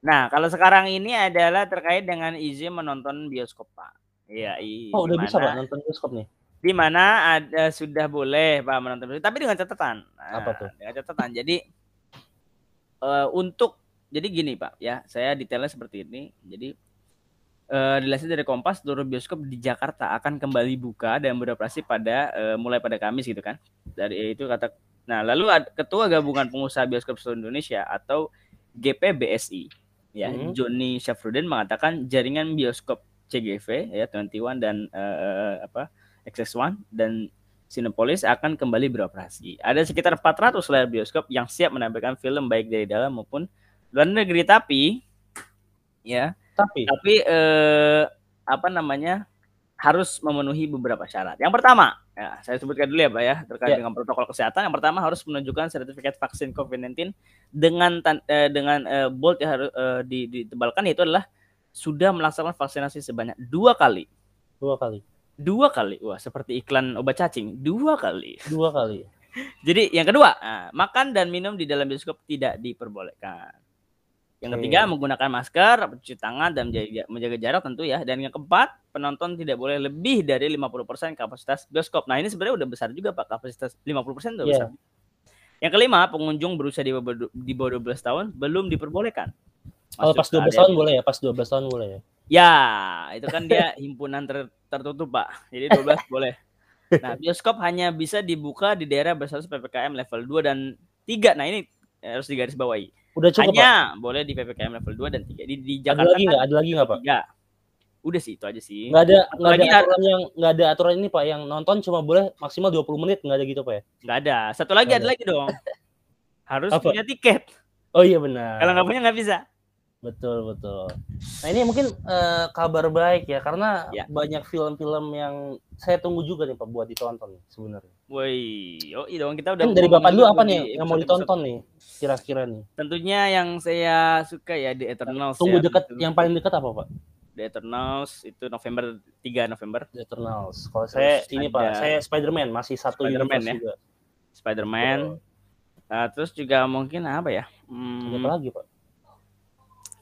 Nah, kalau sekarang ini adalah terkait dengan izin menonton bioskop, Pak. Iya, Oh, udah bisa Pak nonton bioskop nih. Di mana ada sudah boleh Pak menonton bioskop, tapi dengan catatan. Nah, Apa tuh? Dengan catatan. Jadi uh, untuk jadi gini Pak, ya saya detailnya seperti ini. Jadi uh, dilansir dari Kompas, seluruh bioskop di Jakarta akan kembali buka dan beroperasi pada uh, mulai pada Kamis gitu kan. Dari itu kata Nah, lalu Ketua Gabungan Pengusaha Bioskop Seluruh Indonesia atau GPBSI ya, hmm. Joni Syafruddin mengatakan jaringan bioskop CGV ya 21 dan uh, apa XX1 dan Cinepolis akan kembali beroperasi. Ada sekitar 400 layar bioskop yang siap menampilkan film baik dari dalam maupun luar negeri tapi ya tapi tapi eh, apa namanya harus memenuhi beberapa syarat. Yang pertama, ya, saya sebutkan dulu ya, Pak ya, terkait yeah. dengan protokol kesehatan. Yang pertama harus menunjukkan sertifikat vaksin COVID-19 dengan eh, dengan eh, bold yang harus eh, ditebalkan itu adalah sudah melaksanakan vaksinasi sebanyak dua kali. Dua kali. Dua kali. Wah, seperti iklan obat cacing. Dua kali. Dua kali. Jadi yang kedua, nah, makan dan minum di dalam bioskop tidak diperbolehkan. Yang ketiga menggunakan masker, mencuci tangan dan menjaga, menjaga jarak tentu ya. Dan yang keempat, penonton tidak boleh lebih dari 50% kapasitas bioskop. Nah, ini sebenarnya udah besar juga Pak, kapasitas 50% udah yeah. besar. Yang kelima, pengunjung berusia di bawah, di bawah 12 tahun belum diperbolehkan. Kalau pas 12 tahun boleh ya, pas 12 tahun boleh ya. Ya, itu kan dia himpunan ter, tertutup, Pak. Jadi 12 boleh. Nah, bioskop hanya bisa dibuka di daerah berstatus PPKM level 2 dan 3. Nah, ini harus digarisbawahi Udah cukup, Hanya Pak? boleh di PPKM level 2 dan 3. Di, di Jakarta ada lagi nggak? Kan, ada lagi nggak, Pak? Enggak. Udah sih, itu aja sih. Nggak ada, nggak ada aturan yang nggak ada aturan ini, Pak, yang nonton cuma boleh maksimal 20 menit, nggak ada gitu, Pak ya? Nggak ada. Satu lagi ada. ada lagi dong. Harus Apa? punya tiket. Oh iya benar. Kalau nggak punya nggak bisa. Betul betul. Nah ini mungkin uh, kabar baik ya karena ya. banyak film-film yang saya tunggu juga nih pak buat ditonton sebenarnya. Woi, oh iya dong kita udah. Dari bapak dulu apa nih yang mau ditonton nih kira-kira nih? Tentunya yang saya suka ya The Eternals. Tunggu ya, dekat, yang paling dekat apa pak? The Eternals itu November 3 November. The Eternals. Kalau saya ini pak, saya Spider-Man masih satu Spider-Man ya. Juga. Spider-Man. Oh. Nah, terus juga mungkin apa ya? Hmm, apa lagi pak?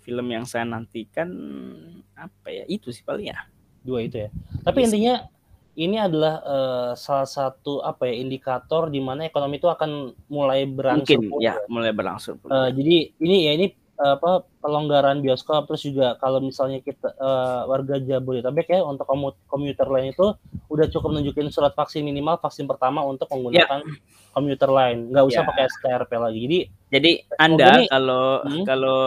Film yang saya nantikan apa ya itu sih paling ya dua itu ya tapi yes. intinya ini adalah uh, salah satu apa ya indikator di mana ekonomi itu akan mulai berangsur mungkin ya mulai berangsur uh, jadi ini ya ini apa pelonggaran bioskop terus juga kalau misalnya kita uh, warga Jabodetabek ya untuk komuter lain itu udah cukup nunjukin surat vaksin minimal vaksin pertama untuk menggunakan yeah. komuter lain nggak usah yeah. pakai STRP lagi jadi jadi anda ini, kalau hmm? kalau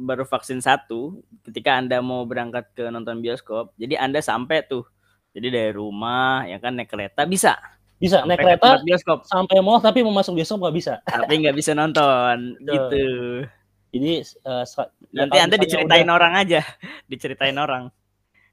baru vaksin satu ketika anda mau berangkat ke nonton bioskop jadi anda sampai tuh jadi dari rumah ya kan naik kereta bisa. Bisa sampai naik kereta bioskop. sampai mall tapi mau masuk bioskop nggak bisa. Tapi nggak bisa nonton gitu. Jadi uh, nanti Anda diceritain udah... orang aja, diceritain orang.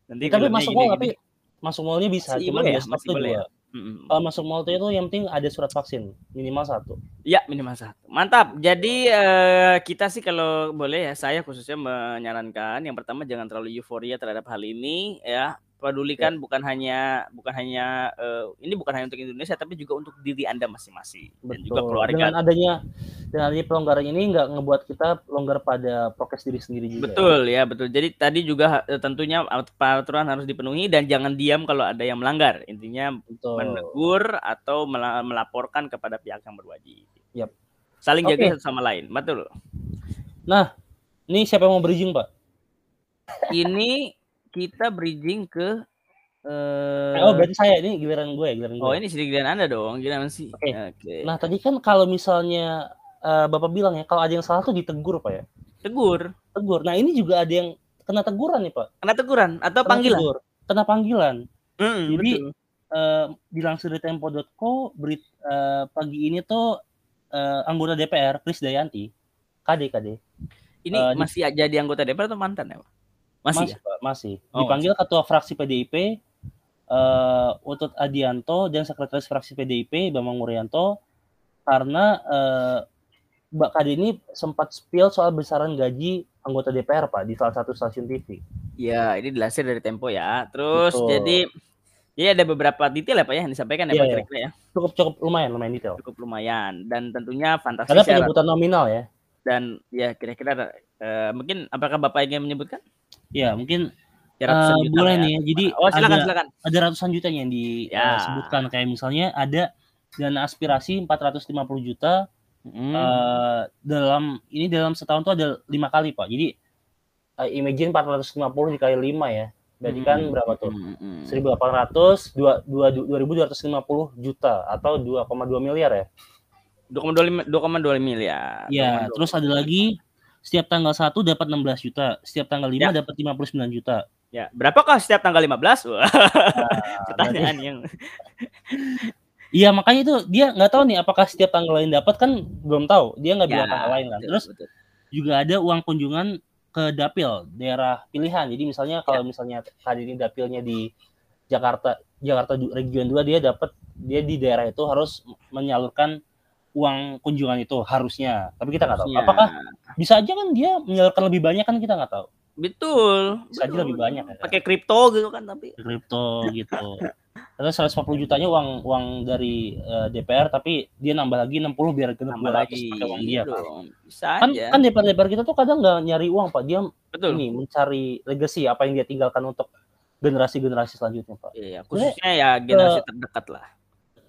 Nanti tapi masuk mall tapi masuk mallnya bisa, masih cuma ya, masih boleh ya. Mm-hmm. Kalau masuk mall itu yang penting ada surat vaksin minimal satu. Ya minimal satu. Mantap. Jadi uh, kita sih kalau boleh ya saya khususnya menyarankan yang pertama jangan terlalu euforia terhadap hal ini ya pedulikan ya. bukan hanya bukan hanya uh, ini bukan hanya untuk Indonesia tapi juga untuk diri anda masing-masing dan juga keluarga. Dengan adanya dengan adanya pelonggaran ini nggak ngebuat kita longgar pada prokes diri sendiri juga. Betul ya, ya betul. Jadi tadi juga uh, tentunya peraturan harus dipenuhi dan jangan diam kalau ada yang melanggar. Intinya betul. menegur atau melaporkan kepada pihak yang berwajib. Yep. Saling okay. jaga satu sama lain, betul. Nah, ini siapa yang mau bridging pak? Ini kita bridging ke uh... Oh, berarti saya ini giliran gue, giliran gue. Oh, ini sedikit giliran Anda dong. Giliran sih. Oke. Okay. Okay. Nah, tadi kan kalau misalnya uh, Bapak bilang ya, kalau ada yang salah tuh ditegur, Pak ya. Tegur. Tegur. Nah, ini juga ada yang kena teguran nih, Pak. Kena teguran atau kena panggilan? Tegur. Kena panggilan. Mm, Jadi betul. Uh, dilansir dari tempo.co berit uh, pagi ini tuh uh, anggota DPR Kris Dayanti KD KD ini uh, masih di... jadi anggota DPR atau mantan ya Pak? Masih, masih, ya? masih. Oh, dipanggil masih. ketua fraksi PDIP uh, eh, Utut Adianto dan sekretaris fraksi PDIP Bambang Muryanto karena uh, Mbak Kadi ini sempat spill soal besaran gaji anggota DPR Pak di salah satu stasiun TV. Ya, ini dilansir dari Tempo ya. Terus Betul. jadi ya ada beberapa detail ya Pak ya yang disampaikan ya Pak iya, iya. kira-kira ya. Cukup cukup lumayan lumayan detail. Cukup lumayan dan tentunya fantastis. Ada penyebutan nominal ya. Dan ya kira-kira uh, mungkin apakah Bapak ingin menyebutkan? Ya, mungkin ya, uh, boleh ya. nih ya. Jadi oh, silakan, ada, silakan. ada ratusan juta yang disebutkan ya. uh, kayak misalnya ada dana aspirasi 450 juta hmm. uh, dalam ini dalam setahun tuh ada lima kali pak jadi uh, imagine 450 dikali 5 ya berarti kan hmm. berapa tuh hmm. 1800 2, 2250 juta atau 2,2 miliar ya 2,25 2,25 miliar ya terus ada lagi setiap tanggal 1 dapat 16 juta setiap tanggal 5 ya. dapat 59 juta ya berapakah setiap tanggal 15 Wah. Nah, pertanyaan yang Iya makanya itu dia nggak tahu nih apakah setiap tanggal lain dapat kan belum tahu dia nggak bilang ya, tanggal lain kan terus betul. juga ada uang kunjungan ke dapil daerah pilihan jadi misalnya kalau ya. misalnya tadi ini dapilnya di Jakarta Jakarta region 2 dia dapat dia di daerah itu harus menyalurkan uang kunjungan itu harusnya tapi kita nggak tahu apakah bisa aja kan dia menyalurkan lebih banyak kan kita nggak tahu betul bisa aja lebih banyak ya. pakai kripto gitu kan tapi kripto gitu Terus 140 jutanya uang uang dari uh, eh, DPR tapi dia nambah lagi 60 biar genap nambah lagi pakai uang dia kan. Bisa kan, aja. kan DPR DPR kita tuh kadang nggak nyari uang Pak. Dia Betul. ini mencari legacy apa yang dia tinggalkan untuk generasi-generasi selanjutnya Pak. Iya, khususnya ya generasi uh, terdekat lah.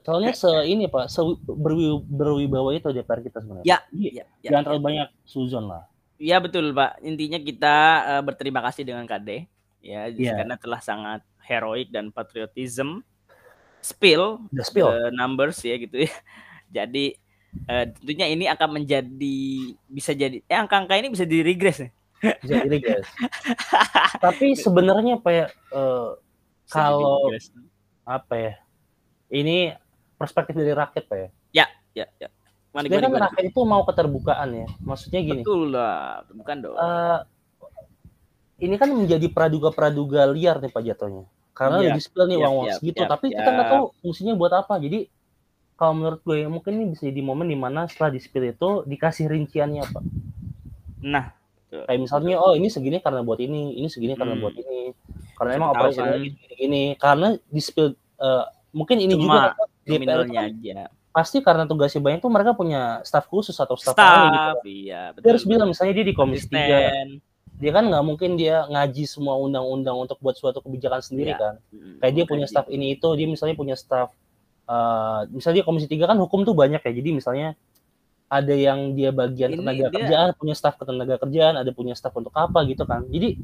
Soalnya se ini Pak, se berwi, berwibawa itu DPR kita sebenarnya. Ya, ya, ya, Jangan ya, terlalu ya. banyak suzon lah. Iya betul Pak. Intinya kita uh, berterima kasih dengan KD ya yeah. karena telah sangat heroik dan patriotism spill the spill the numbers ya gitu ya jadi uh, tentunya ini akan menjadi bisa jadi eh angka-angka ini bisa di regress ya bisa di regress tapi sebenarnya apa ya uh, kalau apa ya ini perspektif dari rakyat pak ya ya ya ya Mani, kan rakyat itu mau keterbukaan ya maksudnya gini betul lah bukan dong uh, ini kan menjadi praduga-praduga liar nih Pak jatuhnya. Karena ya, di spill nih uang-uang ya, segitu, ya, tapi ya. kita nggak tahu fungsinya buat apa. Jadi kalau menurut gue mungkin ini bisa di momen di mana setelah di spill itu dikasih rinciannya Pak. Nah, kayak misalnya oh ini segini karena buat ini, ini segini hmm. karena buat ini. Karena emang operasi kan. ini, ini karena di spill uh, mungkin ini Cuma juga DPR kan, aja. Pasti karena tugasnya banyak tuh mereka punya staff khusus atau staff, staff gitu. Iya, betul. Dia harus bilang misalnya dia di komisi tiga dia kan nggak mungkin dia ngaji semua undang-undang untuk buat suatu kebijakan sendiri ya. kan kayak dia punya staff ini itu dia misalnya punya staff uh, misalnya komisi tiga kan hukum tuh banyak ya jadi misalnya ada yang dia bagian ini tenaga dia... kerjaan punya staff ketenaga kerjaan ada punya staff untuk apa gitu kan jadi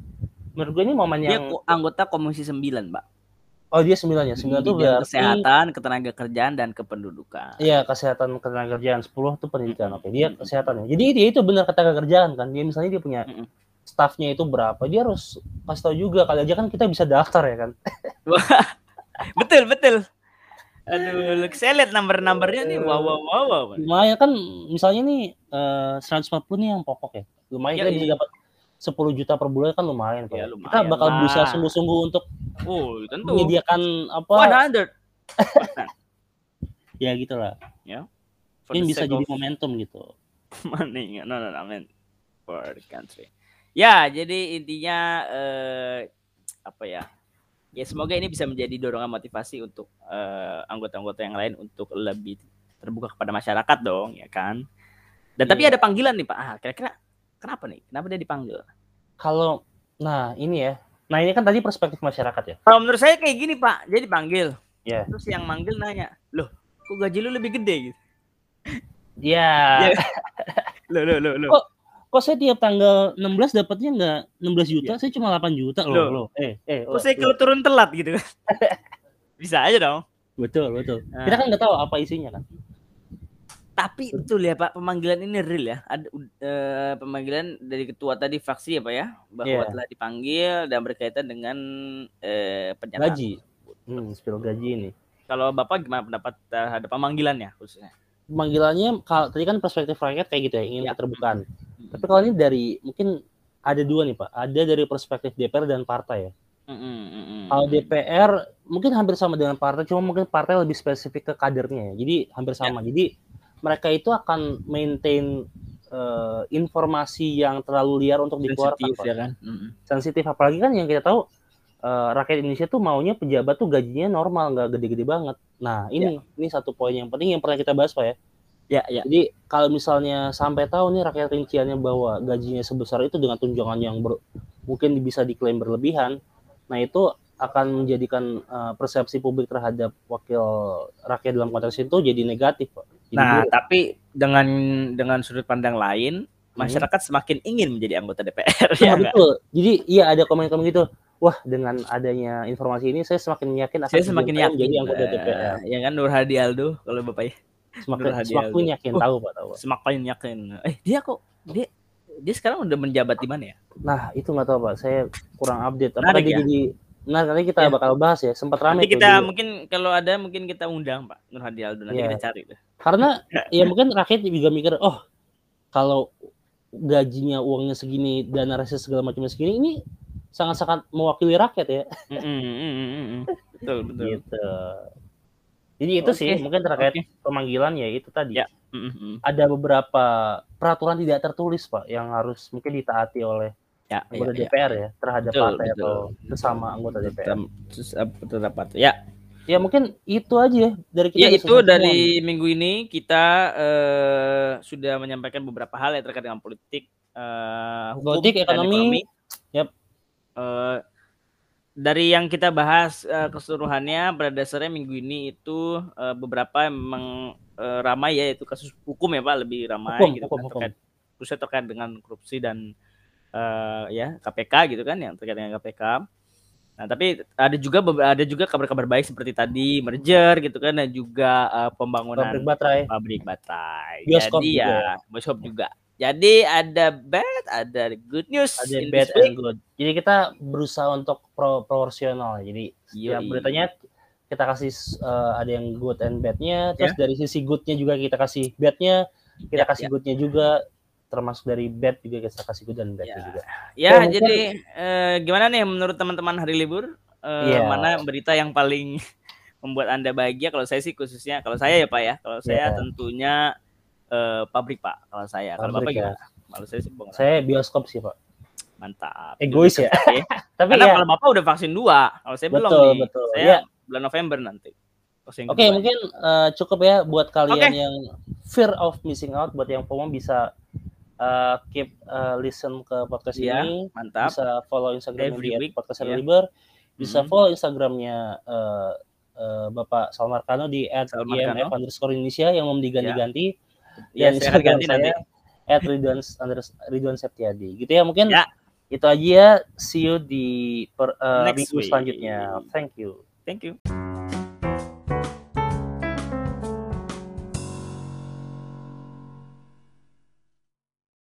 menurut gue ini momen dia yang anggota komisi sembilan mbak Oh dia sembilan ya sembilan tuh berarti kesehatan, ketenaga kerjaan dan kependudukan. Iya kesehatan, ketenaga kerjaan sepuluh tuh pendidikan. Oke dia kesehatan ya. Jadi dia itu benar ketenaga kerjaan kan. Dia misalnya dia punya mm -mm staffnya itu berapa dia harus kasih tahu juga kali aja kan kita bisa daftar ya kan betul betul aduh saya lihat nomor-nomornya nih wow wow wow, wow. lumayan kan misalnya nih uh, 140 nih yang pokok ya lumayan ya, kita iya. bisa dapat 10 juta per bulan kan lumayan, ya, lumayan kita bakal lah. berusaha sungguh-sunggu untuk oh, tentu. menyediakan apa 100 ya gitulah ya ini bisa jadi momentum gitu money no no no I mean for the country Ya, jadi intinya eh, apa ya? Ya semoga ini bisa menjadi dorongan motivasi untuk eh, anggota-anggota yang lain untuk lebih terbuka kepada masyarakat dong, ya kan? Dan yeah. tapi ada panggilan nih Pak. Ah, kira-kira kenapa nih? Kenapa dia dipanggil? Kalau nah ini ya. Nah, ini kan tadi perspektif masyarakat ya. Kalau menurut saya kayak gini, Pak. Jadi panggil. Yeah. Terus yang manggil nanya, "Loh, kok gaji lu lebih gede gitu?" Iya. Yeah. loh, loh, loh, loh. Kok kok saya tiap tanggal 16 dapatnya nggak 16 juta, ya. saya cuma 8 juta loh. loh. loh. Eh, eh, kok saya kalau turun telat gitu Bisa aja dong. Betul, betul. Nah. Kita kan nggak tahu apa isinya kan. Tapi betul ya Pak, pemanggilan ini real ya. Ada uh, pemanggilan dari ketua tadi fraksi ya Pak ya, bahwa yeah. telah dipanggil dan berkaitan dengan uh, pernyataan gaji. Hmm, spill gaji ini. Kalau Bapak gimana pendapat terhadap pemanggilannya khususnya? Pemanggilannya kalau tadi kan perspektif rakyat kayak gitu ya, ingin ya. keterbukaan. Tapi kalau ini dari mungkin ada dua nih Pak, ada dari perspektif DPR dan partai ya. Mm -hmm. Kalau DPR mungkin hampir sama dengan partai, cuma mungkin partai lebih spesifik ke kadernya ya. Jadi hampir sama. Yeah. Jadi mereka itu akan maintain uh, informasi yang terlalu liar untuk dikeluarkan. Sensitif ya kan. Mm -hmm. Sensitif apalagi kan yang kita tahu uh, rakyat Indonesia tuh maunya pejabat tuh gajinya normal, nggak gede-gede banget. Nah ini yeah. ini satu poin yang penting yang pernah kita bahas Pak ya Ya, ya. Jadi kalau misalnya sampai tahu nih rakyat rinciannya bahwa gajinya sebesar itu dengan tunjangan yang ber, mungkin bisa diklaim berlebihan, nah itu akan menjadikan uh, persepsi publik terhadap wakil rakyat dalam konteks itu jadi negatif, Pak. Nah, tapi dengan dengan sudut pandang lain, hmm. masyarakat hmm. semakin ingin menjadi anggota DPR. Ya, ya betul. Jadi iya ada komen-komen gitu. Wah, dengan adanya informasi ini saya semakin yakin akan saya semakin yakin jadi anggota DPR. Ya kan Nur Hadi Aldo kalau Bapak ya. Semakin semakin yakin oh, tahu Pak tahu. Semakin yakin. Eh, dia kok dia dia sekarang udah menjabat di mana ya? Nah, itu nggak tahu Pak. Saya kurang update. Apakah dia ya? jadi Nah, nanti kita ya. bakal bahas ya. Sempat ramai nanti kita mungkin kalau ada mungkin kita undang Pak Nur Hadi Aldo nanti ya. kita cari deh. Karena ya mungkin rakyat juga mikir, oh kalau gajinya uangnya segini, dana reses segala macamnya segini, ini sangat-sangat mewakili rakyat ya. Mm betul betul. Gitu. Jadi itu okay. sih mungkin terkait okay. pemanggilan ya itu tadi. Ya. Mm -hmm. Ada beberapa peraturan tidak tertulis pak yang harus mungkin ditaati oleh ya, anggota ya, DPR ya. ya terhadap betul, partai betul, atau sesama anggota DPR. Terdapat ya. Ya mungkin itu aja ya dari kita. Ya itu dari semua. minggu ini kita uh, sudah menyampaikan beberapa hal yang terkait dengan politik, uh, hukum, politik, ekonomi. ekonomi. Yep. Uh, dari yang kita bahas uh, keseluruhannya pada dasarnya minggu ini itu uh, beberapa memang uh, ramai ya itu kasus hukum ya pak lebih ramai hukum, gitu hukum, kan, terkait khususnya terkait dengan korupsi dan uh, ya KPK gitu kan yang terkait dengan KPK. Nah, tapi ada juga ada juga kabar-kabar baik seperti tadi merger gitu kan dan juga uh, pembangunan pabrik baterai. Pabrik baterai. Bioskop Jadi ya, juga. ya bioskop juga. Jadi ada bad, ada good news. Ada bad and good. Jadi kita berusaha untuk pro proporsional. Jadi ya beritanya kita kasih uh, ada yang good and badnya. Terus yeah. dari sisi goodnya juga kita kasih badnya. Kita yeah, kasih yeah. goodnya juga termasuk dari bed juga kita kasih dan bad ya. juga. Ya, ya jadi eh, gimana nih menurut teman-teman hari libur eh, ya. mana berita yang paling membuat anda bahagia? Kalau saya sih khususnya, kalau saya ya pak ya, kalau saya ya. tentunya eh, pabrik pak. Kalau saya, kalau bapak ya. gimana? Kalau saya sih bang. Saya bioskop sih pak. Mantap. Egois ya. Tapi Karena ya. kalau bapak udah vaksin dua, kalau saya betul, belum nih. Betul. Saya ya. bulan November nanti. Oke, okay, mungkin uh, cukup ya buat kalian okay. yang fear of missing out, buat yang FOMO bisa uh, keep uh, listen ke podcast ya, ini. Mantap. Bisa follow Instagram di podcast yeah. Liber. Bisa mm-hmm. follow Instagramnya uh, uh, Bapak Salmar Kano di @imf underscore Indonesia yang mau diganti-ganti. Ya. Dan Instagram saya nanti. at Ridwan Ridwan Septiadi. Gitu ya mungkin. Ya. Itu aja ya. See you di per, uh, minggu selanjutnya. Thank you. Thank you.